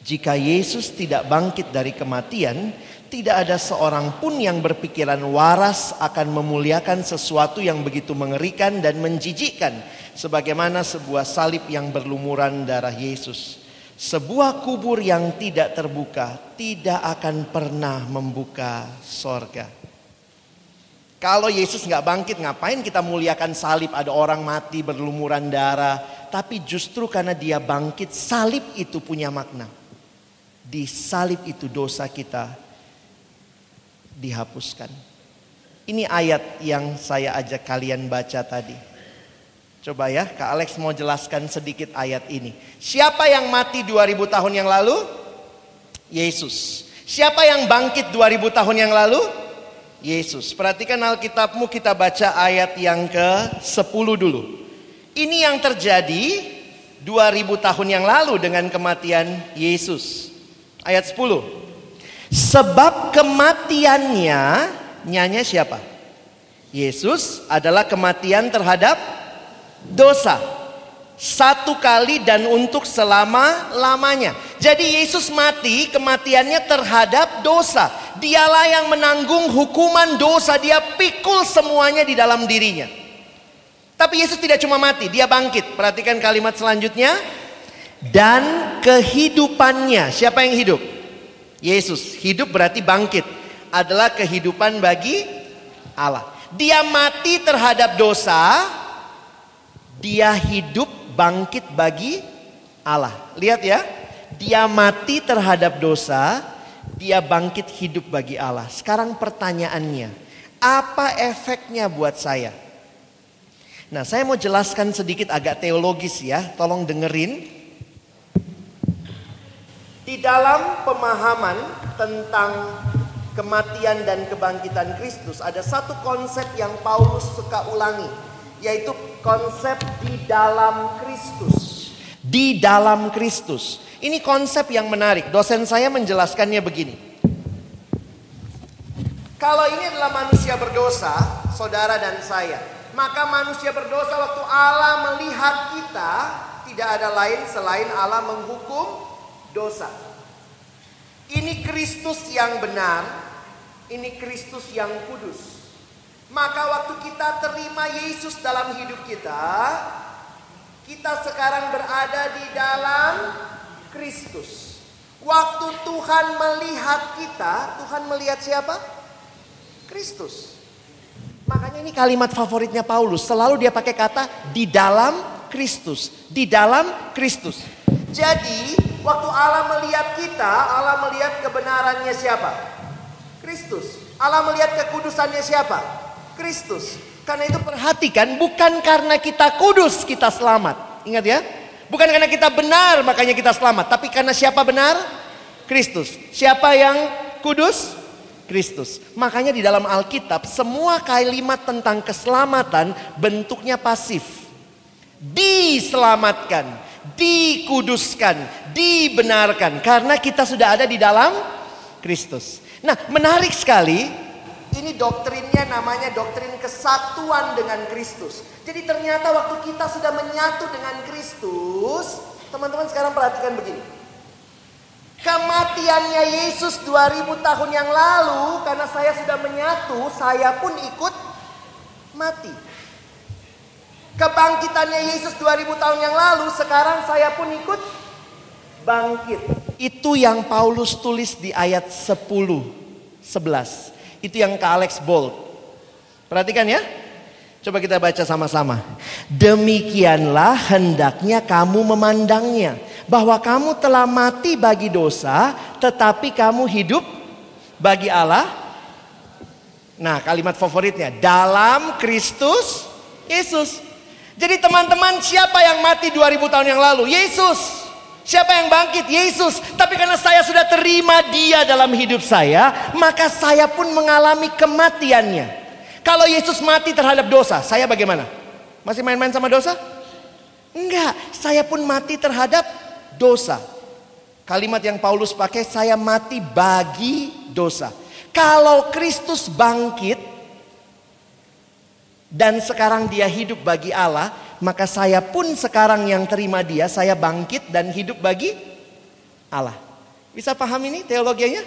Jika Yesus tidak bangkit dari kematian, tidak ada seorang pun yang berpikiran waras akan memuliakan sesuatu yang begitu mengerikan dan menjijikkan. Sebagaimana sebuah salib yang berlumuran darah Yesus. Sebuah kubur yang tidak terbuka tidak akan pernah membuka sorga. Kalau Yesus nggak bangkit, ngapain kita muliakan salib? Ada orang mati berlumuran darah. Tapi justru karena dia bangkit, salib itu punya makna. Di salib itu dosa kita dihapuskan. Ini ayat yang saya ajak kalian baca tadi. Coba ya, Kak Alex mau jelaskan sedikit ayat ini. Siapa yang mati 2000 tahun yang lalu? Yesus. Siapa yang bangkit 2000 tahun yang lalu? Yesus. Perhatikan Alkitabmu kita baca ayat yang ke-10 dulu. Ini yang terjadi 2000 tahun yang lalu dengan kematian Yesus. Ayat 10. Sebab kematiannya, nyanya siapa? Yesus adalah kematian terhadap dosa. Satu kali dan untuk selama-lamanya. Jadi Yesus mati kematiannya terhadap dosa. Dialah yang menanggung hukuman dosa. Dia pikul semuanya di dalam dirinya. Tapi Yesus tidak cuma mati, dia bangkit. Perhatikan kalimat selanjutnya. Dan kehidupannya, siapa yang hidup? Yesus. Hidup berarti bangkit. Adalah kehidupan bagi Allah. Dia mati terhadap dosa, dia hidup bangkit bagi Allah. Lihat ya, dia mati terhadap dosa, dia bangkit hidup bagi Allah. Sekarang pertanyaannya, apa efeknya buat saya? Nah, saya mau jelaskan sedikit agak teologis ya, tolong dengerin. Di dalam pemahaman tentang kematian dan kebangkitan Kristus ada satu konsep yang Paulus suka ulangi, yaitu konsep di dalam Kristus. Di dalam Kristus. Ini konsep yang menarik. Dosen saya menjelaskannya begini. Kalau ini adalah manusia berdosa, saudara dan saya, maka manusia berdosa waktu Allah melihat kita tidak ada lain selain Allah menghukum dosa. Ini Kristus yang benar, ini Kristus yang kudus. Maka waktu kita terima Yesus dalam hidup kita, kita sekarang berada di dalam Kristus. Waktu Tuhan melihat kita, Tuhan melihat siapa? Kristus. Makanya ini kalimat favoritnya Paulus. Selalu dia pakai kata di dalam Kristus. Di dalam Kristus. Jadi waktu Allah melihat kita, Allah melihat kebenarannya siapa? Kristus. Allah melihat kekudusannya siapa? Kristus. Karena itu perhatikan bukan karena kita kudus kita selamat. Ingat ya. Bukan karena kita benar makanya kita selamat, tapi karena siapa benar? Kristus. Siapa yang kudus? Kristus. Makanya di dalam Alkitab semua kalimat tentang keselamatan bentuknya pasif. Diselamatkan. Dikuduskan, dibenarkan karena kita sudah ada di dalam Kristus. Nah, menarik sekali. Ini doktrinnya namanya doktrin kesatuan dengan Kristus. Jadi ternyata waktu kita sudah menyatu dengan Kristus, teman-teman sekarang perhatikan begini. Kematiannya Yesus 2000 tahun yang lalu karena saya sudah menyatu, saya pun ikut mati. Kebangkitannya Yesus 2000 tahun yang lalu, sekarang saya pun ikut bangkit. Itu yang Paulus tulis di ayat 10, 11. Itu yang ke Alex Bold. Perhatikan ya. Coba kita baca sama-sama. Demikianlah hendaknya kamu memandangnya. Bahwa kamu telah mati bagi dosa, tetapi kamu hidup bagi Allah. Nah kalimat favoritnya, dalam Kristus Yesus. Jadi teman-teman siapa yang mati 2000 tahun yang lalu? Yesus. Siapa yang bangkit? Yesus. Tapi karena saya sudah terima dia dalam hidup saya, maka saya pun mengalami kematiannya. Kalau Yesus mati terhadap dosa, saya bagaimana? Masih main-main sama dosa? Enggak, saya pun mati terhadap dosa. Kalimat yang Paulus pakai, saya mati bagi dosa. Kalau Kristus bangkit dan sekarang dia hidup bagi Allah, maka saya pun sekarang yang terima dia, saya bangkit dan hidup bagi Allah. Bisa paham ini teologianya?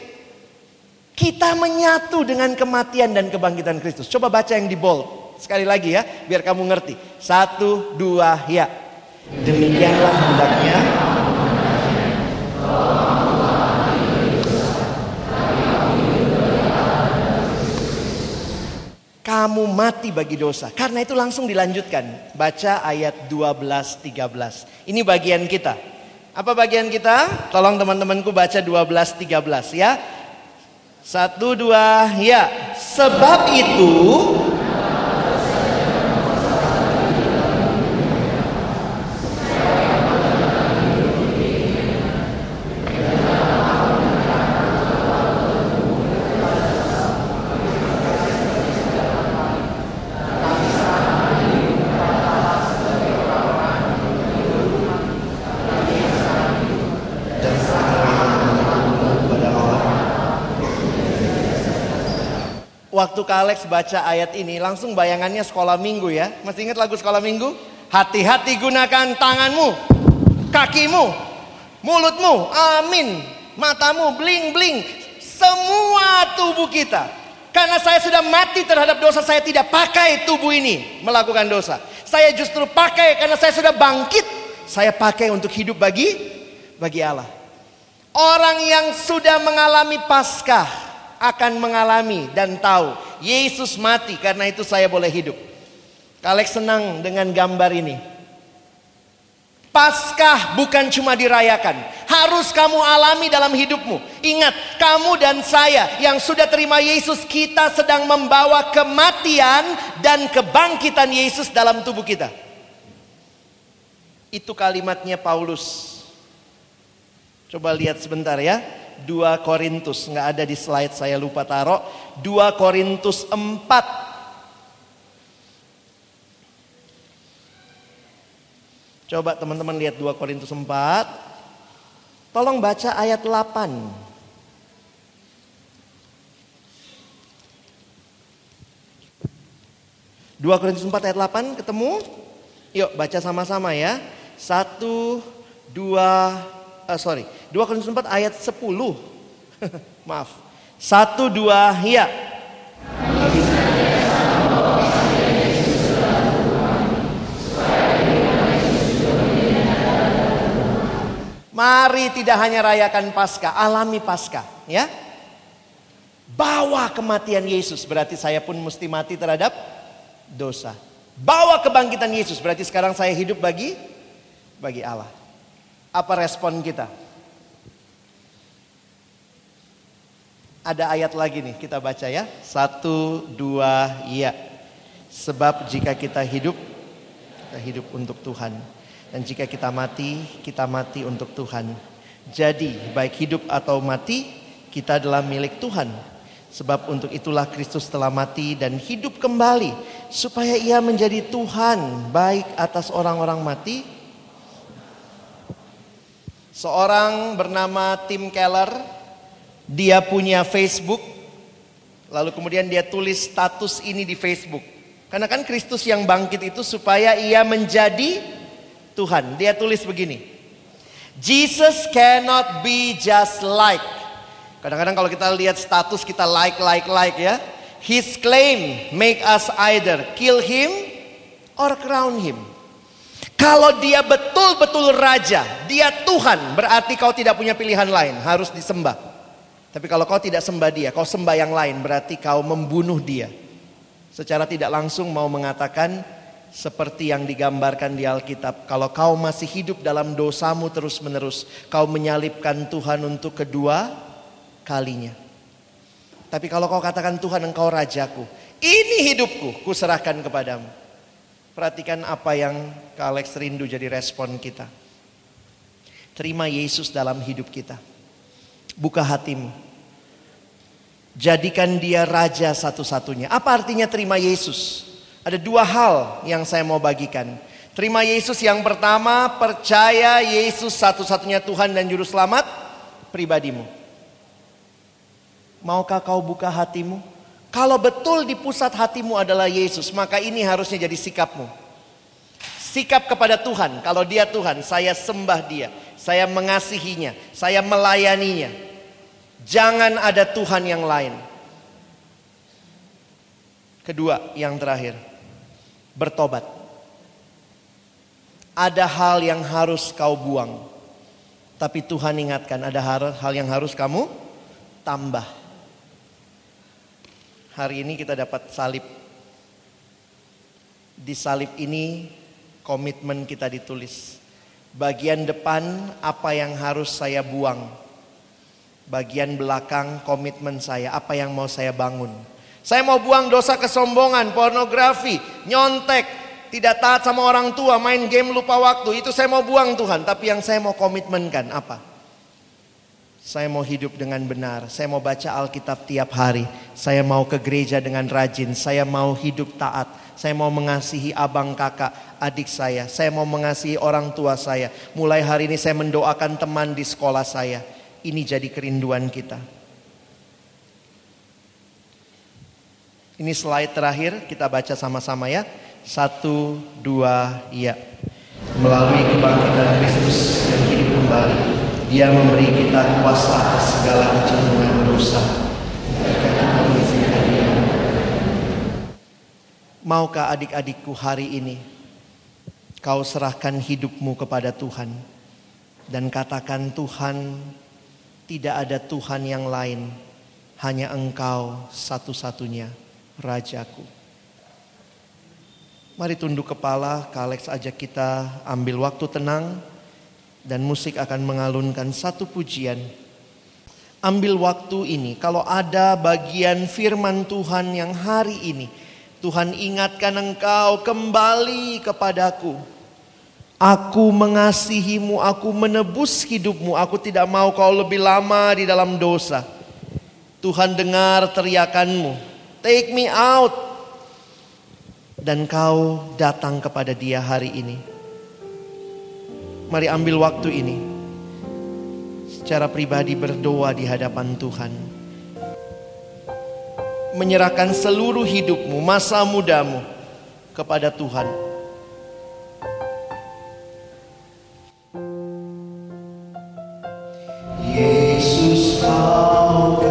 Kita menyatu dengan kematian dan kebangkitan Kristus. Coba baca yang di bold. Sekali lagi ya, biar kamu ngerti. Satu, dua, ya. Demikianlah hendaknya kamu mati bagi dosa. Karena itu langsung dilanjutkan. Baca ayat 12 13. Ini bagian kita. Apa bagian kita? Tolong teman-temanku baca 12 13 ya. Satu dua ya. Sebab itu Waktu Kak Alex baca ayat ini langsung bayangannya sekolah minggu ya. Masih ingat lagu sekolah minggu? Hati-hati gunakan tanganmu, kakimu, mulutmu, amin, matamu, bling-bling. Semua tubuh kita. Karena saya sudah mati terhadap dosa, saya tidak pakai tubuh ini melakukan dosa. Saya justru pakai karena saya sudah bangkit. Saya pakai untuk hidup bagi bagi Allah. Orang yang sudah mengalami Paskah akan mengalami dan tahu Yesus mati karena itu saya boleh hidup. Kalek senang dengan gambar ini. Paskah bukan cuma dirayakan, harus kamu alami dalam hidupmu. Ingat, kamu dan saya yang sudah terima Yesus, kita sedang membawa kematian dan kebangkitan Yesus dalam tubuh kita. Itu kalimatnya Paulus. Coba lihat sebentar ya. 2 Korintus, nggak ada di slide saya lupa taruh. 2 Korintus 4 Coba teman-teman lihat 2 Korintus 4. Tolong baca ayat 8. Dua Korintus 4 ayat 8 ketemu? Yuk baca sama-sama ya. Satu, dua, uh, sorry. 2 Korintus 4 ayat 10. (laughs) Maaf. 1 2 ya. Mari tidak hanya rayakan Paskah, alami Paskah, ya. Bawa kematian Yesus, berarti saya pun mesti mati terhadap dosa. Bawa kebangkitan Yesus, berarti sekarang saya hidup bagi bagi Allah. Apa respon kita? Ada ayat lagi nih kita baca ya. Satu, dua, iya. Sebab jika kita hidup, kita hidup untuk Tuhan. Dan jika kita mati, kita mati untuk Tuhan. Jadi baik hidup atau mati, kita adalah milik Tuhan. Sebab untuk itulah Kristus telah mati dan hidup kembali. Supaya ia menjadi Tuhan baik atas orang-orang mati Seorang bernama Tim Keller, dia punya Facebook, lalu kemudian dia tulis status ini di Facebook. Karena kan Kristus yang bangkit itu supaya ia menjadi Tuhan. Dia tulis begini. Jesus cannot be just like. Kadang-kadang kalau kita lihat status kita like, like, like ya. His claim make us either kill him or crown him. Kalau dia betul-betul raja, dia Tuhan, berarti kau tidak punya pilihan lain, harus disembah. Tapi kalau kau tidak sembah dia, kau sembah yang lain, berarti kau membunuh dia. Secara tidak langsung mau mengatakan seperti yang digambarkan di Alkitab, kalau kau masih hidup dalam dosamu terus-menerus, kau menyalibkan Tuhan untuk kedua kalinya. Tapi kalau kau katakan Tuhan engkau rajaku, ini hidupku, kuserahkan kepadamu. Perhatikan apa yang Kak Alex rindu jadi respon kita. Terima Yesus dalam hidup kita. Buka hatimu. Jadikan dia raja satu-satunya. Apa artinya terima Yesus? Ada dua hal yang saya mau bagikan. Terima Yesus yang pertama, percaya Yesus satu-satunya Tuhan dan Juru Selamat pribadimu. Maukah kau buka hatimu? Kalau betul di pusat hatimu adalah Yesus, maka ini harusnya jadi sikapmu. Sikap kepada Tuhan, kalau dia Tuhan, saya sembah dia, saya mengasihinya, saya melayaninya. Jangan ada Tuhan yang lain. Kedua, yang terakhir, bertobat. Ada hal yang harus kau buang, tapi Tuhan ingatkan ada hal yang harus kamu tambah. Hari ini kita dapat salib. Di salib ini komitmen kita ditulis. Bagian depan apa yang harus saya buang. Bagian belakang komitmen saya, apa yang mau saya bangun. Saya mau buang dosa kesombongan, pornografi, nyontek, tidak taat sama orang tua, main game lupa waktu. Itu saya mau buang Tuhan, tapi yang saya mau komitmenkan apa? Saya mau hidup dengan benar. Saya mau baca Alkitab tiap hari. Saya mau ke gereja dengan rajin. Saya mau hidup taat. Saya mau mengasihi abang kakak, adik saya. Saya mau mengasihi orang tua saya. Mulai hari ini saya mendoakan teman di sekolah saya. Ini jadi kerinduan kita. Ini slide terakhir kita baca sama-sama ya. Satu, dua, iya. Melalui kebangkitan Kristus yang hidup kembali dia memberi kita kuasa atas segala kecenderungan dosa. Maukah adik-adikku hari ini kau serahkan hidupmu kepada Tuhan dan katakan Tuhan tidak ada Tuhan yang lain hanya engkau satu-satunya rajaku. Mari tunduk kepala, Kak Alex ajak kita ambil waktu tenang dan musik akan mengalunkan satu pujian. Ambil waktu ini, kalau ada bagian firman Tuhan yang hari ini, Tuhan ingatkan engkau kembali kepadaku. Aku mengasihimu, aku menebus hidupmu, aku tidak mau kau lebih lama di dalam dosa. Tuhan dengar teriakanmu, take me out. Dan kau datang kepada dia hari ini. Mari ambil waktu ini secara pribadi berdoa di hadapan Tuhan. Menyerahkan seluruh hidupmu, masa mudamu kepada Tuhan. Yesus kau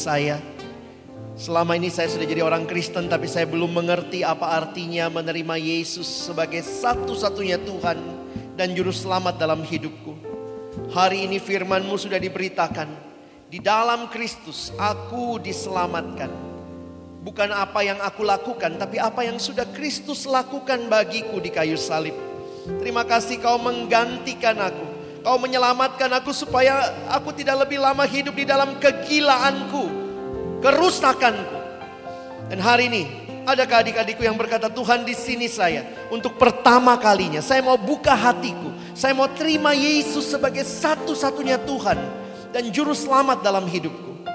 saya"? Selama ini saya sudah jadi orang Kristen, tapi saya belum mengerti apa artinya menerima Yesus sebagai satu-satunya Tuhan dan Juru Selamat dalam hidupku. Hari ini firman-Mu sudah diberitakan, di dalam Kristus aku diselamatkan. Bukan apa yang aku lakukan, tapi apa yang sudah Kristus lakukan bagiku di kayu salib. Terima kasih kau menggantikan aku. Kau menyelamatkan aku supaya aku tidak lebih lama hidup di dalam kegilaanku, kerusakanku. Dan hari ini, adakah adik-adikku yang berkata, Tuhan di sini saya. Untuk pertama kalinya, saya mau buka hatiku. Saya mau terima Yesus sebagai satu-satunya Tuhan. Dan juru selamat dalam hidupku.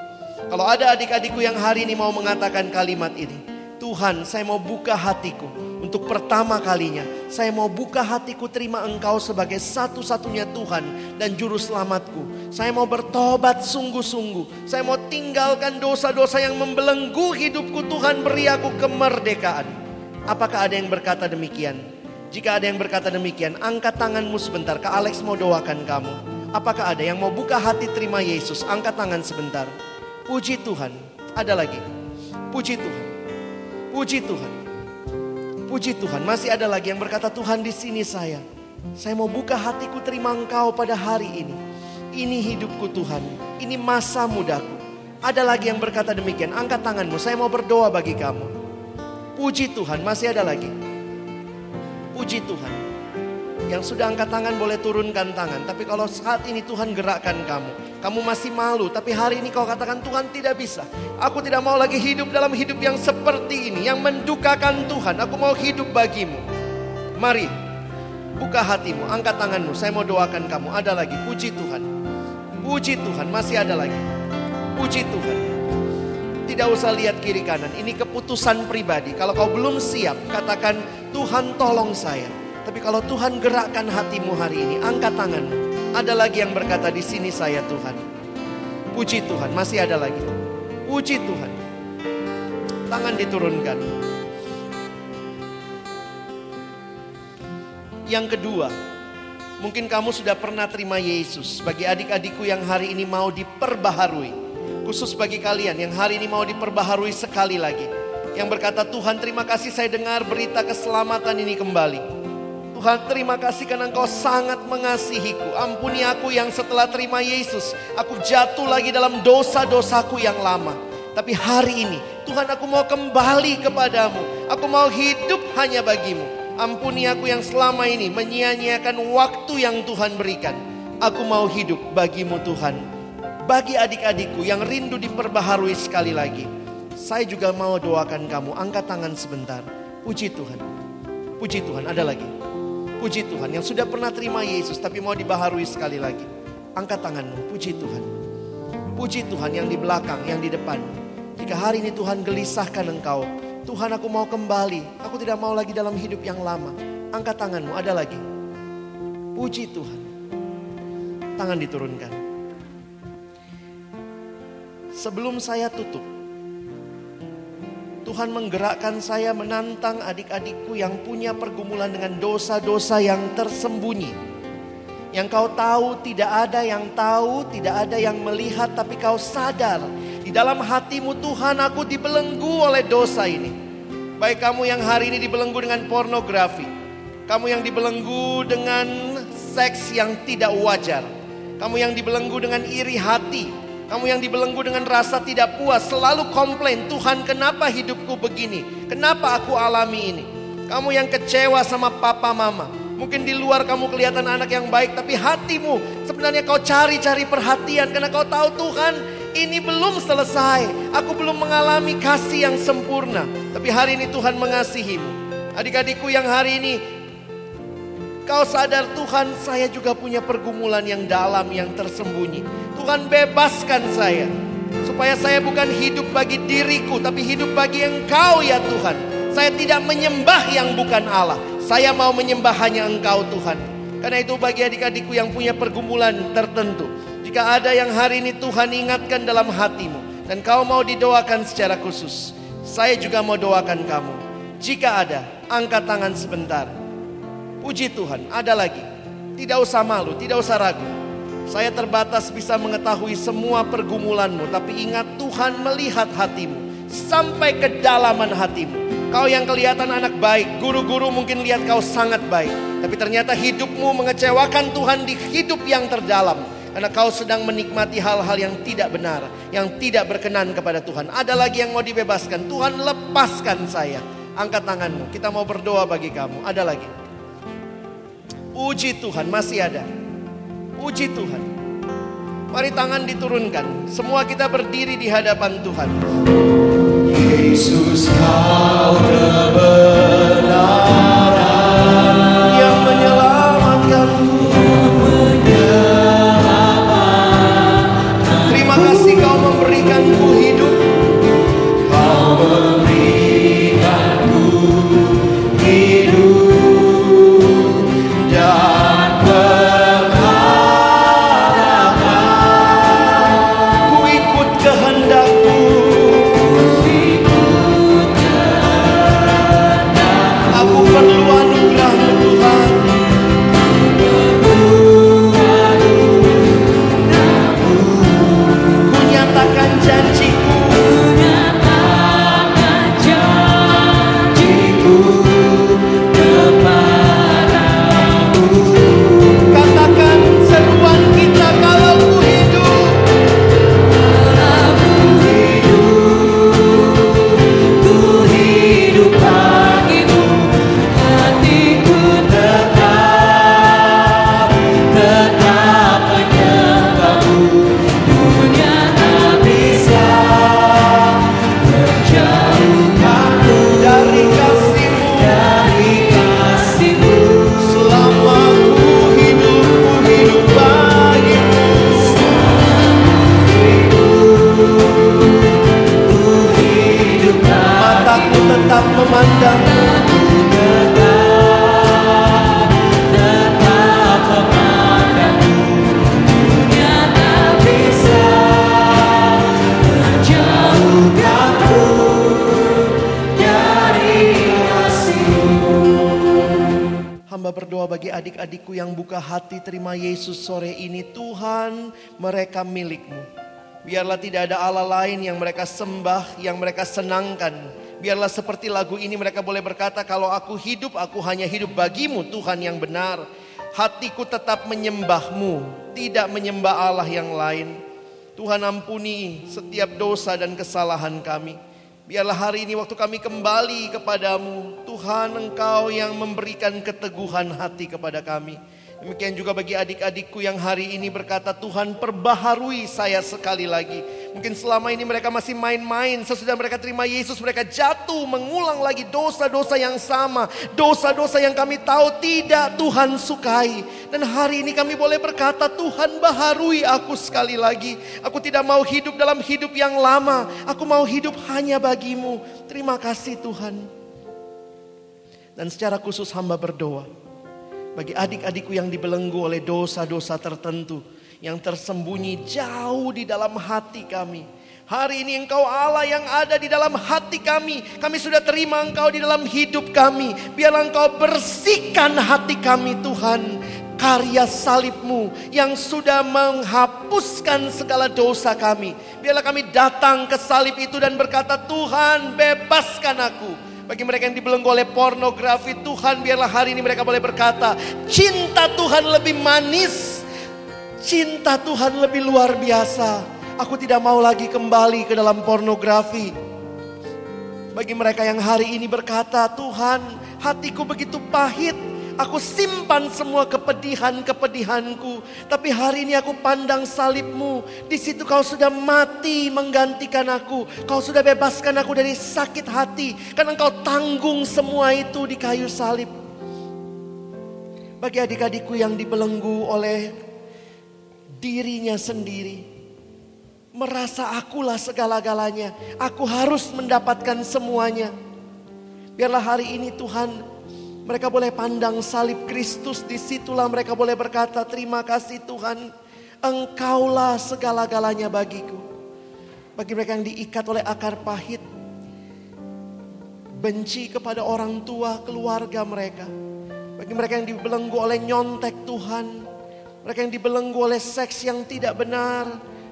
Kalau ada adik-adikku yang hari ini mau mengatakan kalimat ini. Tuhan, saya mau buka hatiku untuk pertama kalinya, saya mau buka hatiku terima Engkau sebagai satu-satunya Tuhan dan Juru Selamatku. Saya mau bertobat sungguh-sungguh. Saya mau tinggalkan dosa-dosa yang membelenggu hidupku. Tuhan beri aku kemerdekaan. Apakah ada yang berkata demikian? Jika ada yang berkata demikian, angkat tanganmu sebentar. Kak Alex mau doakan kamu. Apakah ada yang mau buka hati terima Yesus? Angkat tangan sebentar. Puji Tuhan. Ada lagi. Puji Tuhan. Puji Tuhan. Puji Tuhan, masih ada lagi yang berkata Tuhan di sini saya. Saya mau buka hatiku terima Engkau pada hari ini. Ini hidupku Tuhan, ini masa mudaku. Ada lagi yang berkata demikian, angkat tanganmu, saya mau berdoa bagi kamu. Puji Tuhan, masih ada lagi. Puji Tuhan. Yang sudah angkat tangan boleh turunkan tangan. Tapi kalau saat ini Tuhan gerakkan kamu. Kamu masih malu, tapi hari ini kau katakan Tuhan tidak bisa. Aku tidak mau lagi hidup dalam hidup yang seperti ini, yang mendukakan Tuhan. Aku mau hidup bagimu. Mari, buka hatimu, angkat tanganmu. Saya mau doakan kamu. Ada lagi, puji Tuhan. Puji Tuhan, masih ada lagi. Puji Tuhan. Tidak usah lihat kiri kanan, ini keputusan pribadi. Kalau kau belum siap, katakan Tuhan tolong saya. Tapi kalau Tuhan gerakkan hatimu hari ini, angkat tanganmu. Ada lagi yang berkata di sini saya Tuhan. Puji Tuhan, masih ada lagi. Puji Tuhan. Tangan diturunkan. Yang kedua, mungkin kamu sudah pernah terima Yesus bagi adik-adikku yang hari ini mau diperbaharui. Khusus bagi kalian yang hari ini mau diperbaharui sekali lagi. Yang berkata Tuhan terima kasih saya dengar berita keselamatan ini kembali. Tuhan terima kasih karena engkau sangat mengasihiku. Ampuni aku yang setelah terima Yesus. Aku jatuh lagi dalam dosa-dosaku yang lama. Tapi hari ini Tuhan aku mau kembali kepadamu. Aku mau hidup hanya bagimu. Ampuni aku yang selama ini menyia-nyiakan waktu yang Tuhan berikan. Aku mau hidup bagimu Tuhan. Bagi adik-adikku yang rindu diperbaharui sekali lagi. Saya juga mau doakan kamu. Angkat tangan sebentar. Puji Tuhan. Puji Tuhan. Ada lagi. Puji Tuhan yang sudah pernah terima Yesus tapi mau dibaharui sekali lagi. Angkat tanganmu, puji Tuhan. Puji Tuhan yang di belakang, yang di depan. Jika hari ini Tuhan gelisahkan engkau, Tuhan aku mau kembali, aku tidak mau lagi dalam hidup yang lama. Angkat tanganmu, ada lagi. Puji Tuhan. Tangan diturunkan. Sebelum saya tutup, Tuhan menggerakkan saya menantang adik-adikku yang punya pergumulan dengan dosa-dosa yang tersembunyi. Yang kau tahu tidak ada yang tahu, tidak ada yang melihat tapi kau sadar. Di dalam hatimu Tuhan aku dibelenggu oleh dosa ini. Baik kamu yang hari ini dibelenggu dengan pornografi. Kamu yang dibelenggu dengan seks yang tidak wajar. Kamu yang dibelenggu dengan iri hati, kamu yang dibelenggu dengan rasa tidak puas, selalu komplain, Tuhan kenapa hidupku begini? Kenapa aku alami ini? Kamu yang kecewa sama papa mama. Mungkin di luar kamu kelihatan anak yang baik, tapi hatimu sebenarnya kau cari-cari perhatian karena kau tahu Tuhan ini belum selesai. Aku belum mengalami kasih yang sempurna. Tapi hari ini Tuhan mengasihimu. Adik-adikku yang hari ini Kau sadar Tuhan saya juga punya pergumulan yang dalam yang tersembunyi. Tuhan bebaskan saya. Supaya saya bukan hidup bagi diriku tapi hidup bagi engkau ya Tuhan. Saya tidak menyembah yang bukan Allah. Saya mau menyembah hanya engkau Tuhan. Karena itu bagi adik-adikku yang punya pergumulan tertentu. Jika ada yang hari ini Tuhan ingatkan dalam hatimu. Dan kau mau didoakan secara khusus. Saya juga mau doakan kamu. Jika ada, angkat tangan sebentar. Puji Tuhan, ada lagi. Tidak usah malu, tidak usah ragu. Saya terbatas bisa mengetahui semua pergumulanmu, tapi ingat Tuhan melihat hatimu sampai kedalaman hatimu. Kau yang kelihatan anak baik, guru-guru mungkin lihat kau sangat baik, tapi ternyata hidupmu mengecewakan Tuhan di hidup yang terdalam. Karena kau sedang menikmati hal-hal yang tidak benar, yang tidak berkenan kepada Tuhan. Ada lagi yang mau dibebaskan, Tuhan lepaskan saya. Angkat tanganmu, kita mau berdoa bagi kamu. Ada lagi. Puji Tuhan, masih ada. Puji Tuhan. Mari tangan diturunkan. Semua kita berdiri di hadapan Tuhan. Yesus kau kebenaran mereka milikmu. Biarlah tidak ada Allah lain yang mereka sembah, yang mereka senangkan. Biarlah seperti lagu ini mereka boleh berkata kalau aku hidup, aku hanya hidup bagimu Tuhan yang benar. Hatiku tetap menyembahmu, tidak menyembah Allah yang lain. Tuhan ampuni setiap dosa dan kesalahan kami. Biarlah hari ini waktu kami kembali kepadamu, Tuhan Engkau yang memberikan keteguhan hati kepada kami. Demikian juga bagi adik-adikku yang hari ini berkata, Tuhan perbaharui saya sekali lagi. Mungkin selama ini mereka masih main-main, sesudah mereka terima Yesus mereka jatuh mengulang lagi dosa-dosa yang sama. Dosa-dosa yang kami tahu tidak Tuhan sukai. Dan hari ini kami boleh berkata, Tuhan baharui aku sekali lagi. Aku tidak mau hidup dalam hidup yang lama. Aku mau hidup hanya bagimu. Terima kasih Tuhan. Dan secara khusus hamba berdoa. Bagi adik-adikku yang dibelenggu oleh dosa-dosa tertentu. Yang tersembunyi jauh di dalam hati kami. Hari ini engkau Allah yang ada di dalam hati kami. Kami sudah terima engkau di dalam hidup kami. Biarlah engkau bersihkan hati kami Tuhan. Karya salibmu yang sudah menghapuskan segala dosa kami. Biarlah kami datang ke salib itu dan berkata Tuhan bebaskan aku. Bagi mereka yang dibelenggu oleh pornografi, Tuhan biarlah hari ini mereka boleh berkata, cinta Tuhan lebih manis, cinta Tuhan lebih luar biasa. Aku tidak mau lagi kembali ke dalam pornografi. Bagi mereka yang hari ini berkata, Tuhan hatiku begitu pahit, Aku simpan semua kepedihan-kepedihanku. Tapi hari ini aku pandang salibmu. Di situ kau sudah mati menggantikan aku. Kau sudah bebaskan aku dari sakit hati. Karena engkau tanggung semua itu di kayu salib. Bagi adik-adikku yang dibelenggu oleh dirinya sendiri. Merasa akulah segala-galanya. Aku harus mendapatkan semuanya. Biarlah hari ini Tuhan mereka boleh pandang salib Kristus, di situlah mereka boleh berkata, terima kasih Tuhan, Engkaulah segala-galanya bagiku. Bagi mereka yang diikat oleh akar pahit, benci kepada orang tua, keluarga mereka. Bagi mereka yang dibelenggu oleh nyontek Tuhan, Mereka yang dibelenggu oleh seks yang tidak benar.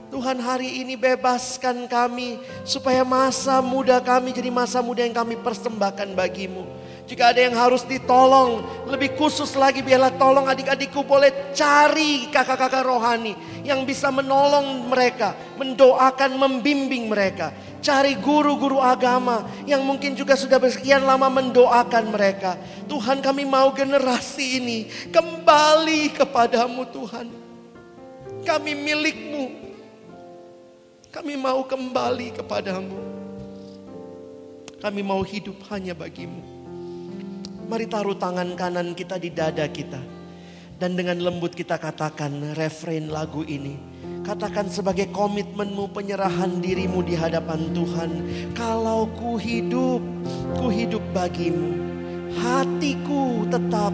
Tuhan hari ini bebaskan kami supaya masa muda kami jadi masa muda yang kami persembahkan bagimu. Jika ada yang harus ditolong, lebih khusus lagi biarlah tolong adik-adikku boleh cari kakak-kakak rohani yang bisa menolong mereka, mendoakan, membimbing mereka. Cari guru-guru agama yang mungkin juga sudah bersekian lama mendoakan mereka. Tuhan kami mau generasi ini kembali kepadamu Tuhan. Kami milikmu. Kami mau kembali kepadamu. Kami mau hidup hanya bagimu. Mari taruh tangan kanan kita di dada kita. Dan dengan lembut kita katakan refrain lagu ini. Katakan sebagai komitmenmu penyerahan dirimu di hadapan Tuhan. Kalau ku hidup, ku hidup bagimu. Hatiku tetap,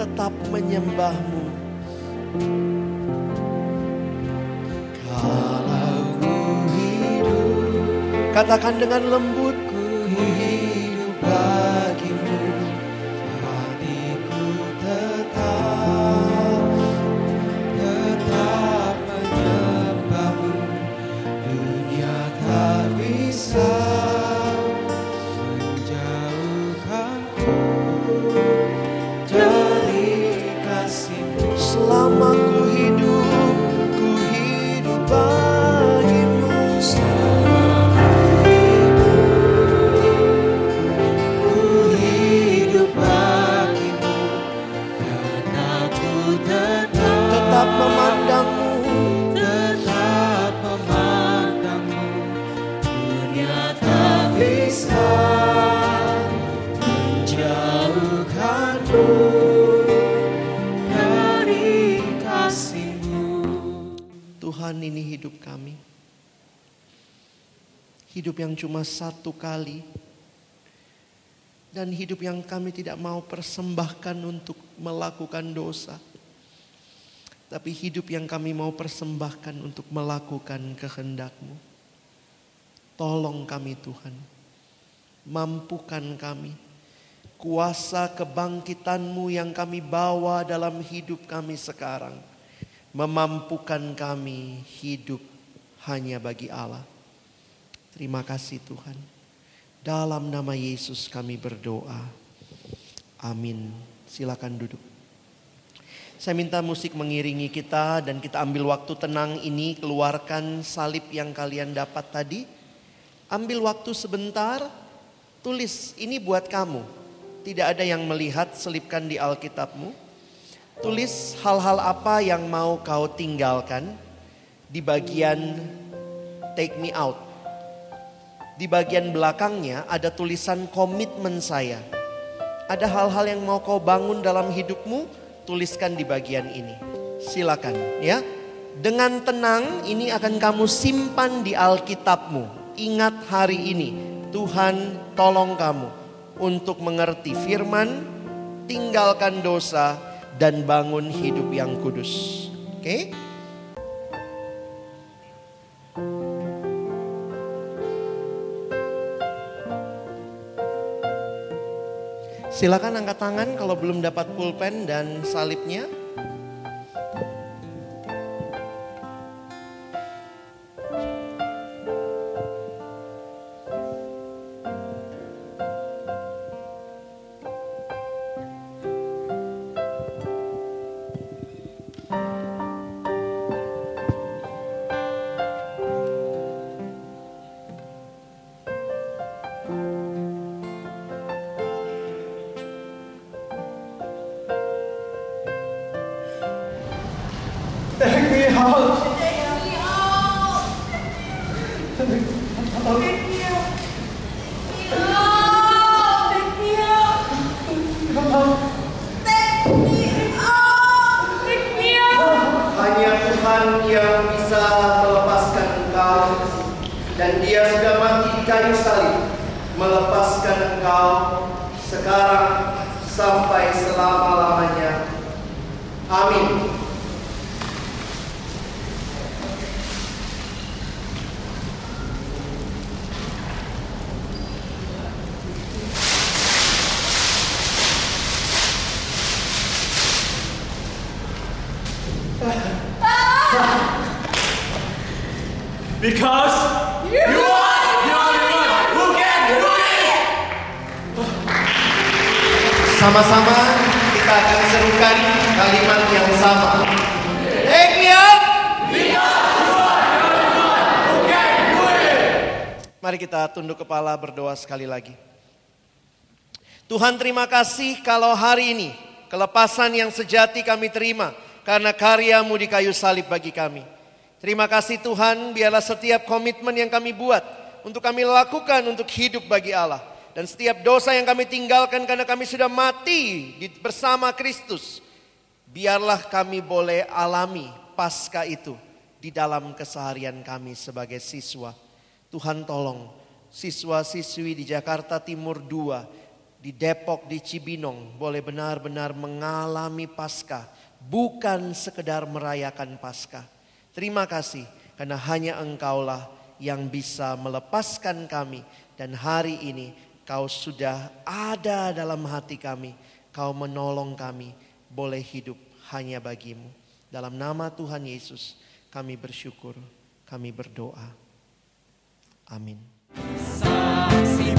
tetap menyembahmu. Kalau ku hidup, Katakan dengan lembut. ku hidup bagimu. Bisa hidup kami. Hidup yang cuma satu kali. Dan hidup yang kami tidak mau persembahkan untuk melakukan dosa. Tapi hidup yang kami mau persembahkan untuk melakukan kehendakmu. Tolong kami Tuhan. Mampukan kami. Kuasa kebangkitanmu yang kami bawa dalam hidup kami sekarang memampukan kami hidup hanya bagi Allah. Terima kasih Tuhan. Dalam nama Yesus kami berdoa. Amin. Silakan duduk. Saya minta musik mengiringi kita dan kita ambil waktu tenang ini keluarkan salib yang kalian dapat tadi. Ambil waktu sebentar, tulis ini buat kamu. Tidak ada yang melihat, selipkan di Alkitabmu. Tulis hal-hal apa yang mau kau tinggalkan di bagian take me out. Di bagian belakangnya ada tulisan komitmen saya. Ada hal-hal yang mau kau bangun dalam hidupmu, tuliskan di bagian ini. Silakan ya. Dengan tenang ini akan kamu simpan di Alkitabmu. Ingat hari ini, Tuhan tolong kamu untuk mengerti firman, tinggalkan dosa, dan bangun hidup yang kudus. Oke? Silakan angkat tangan kalau belum dapat pulpen dan salibnya. Dan dia sudah mati kayu salib melepaskan engkau sekarang sampai selama-lamanya. Amin. Because you, you are, the only the one who can do it. Sama-sama kita akan serukan kalimat yang sama. Take me up. Mari kita tunduk kepala berdoa sekali lagi. Tuhan terima kasih kalau hari ini kelepasan yang sejati kami terima karena karyamu di kayu salib bagi kami. Terima kasih Tuhan biarlah setiap komitmen yang kami buat untuk kami lakukan untuk hidup bagi Allah. Dan setiap dosa yang kami tinggalkan karena kami sudah mati bersama Kristus. Biarlah kami boleh alami pasca itu di dalam keseharian kami sebagai siswa Tuhan tolong siswa-siswi di Jakarta Timur 2, di Depok, di Cibinong boleh benar-benar mengalami pasca, bukan sekedar merayakan pasca. Terima kasih karena hanya engkaulah yang bisa melepaskan kami dan hari ini kau sudah ada dalam hati kami, kau menolong kami boleh hidup hanya bagimu. Dalam nama Tuhan Yesus kami bersyukur, kami berdoa. Amin. Saksi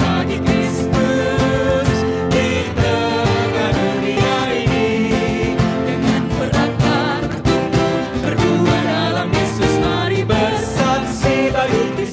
love you.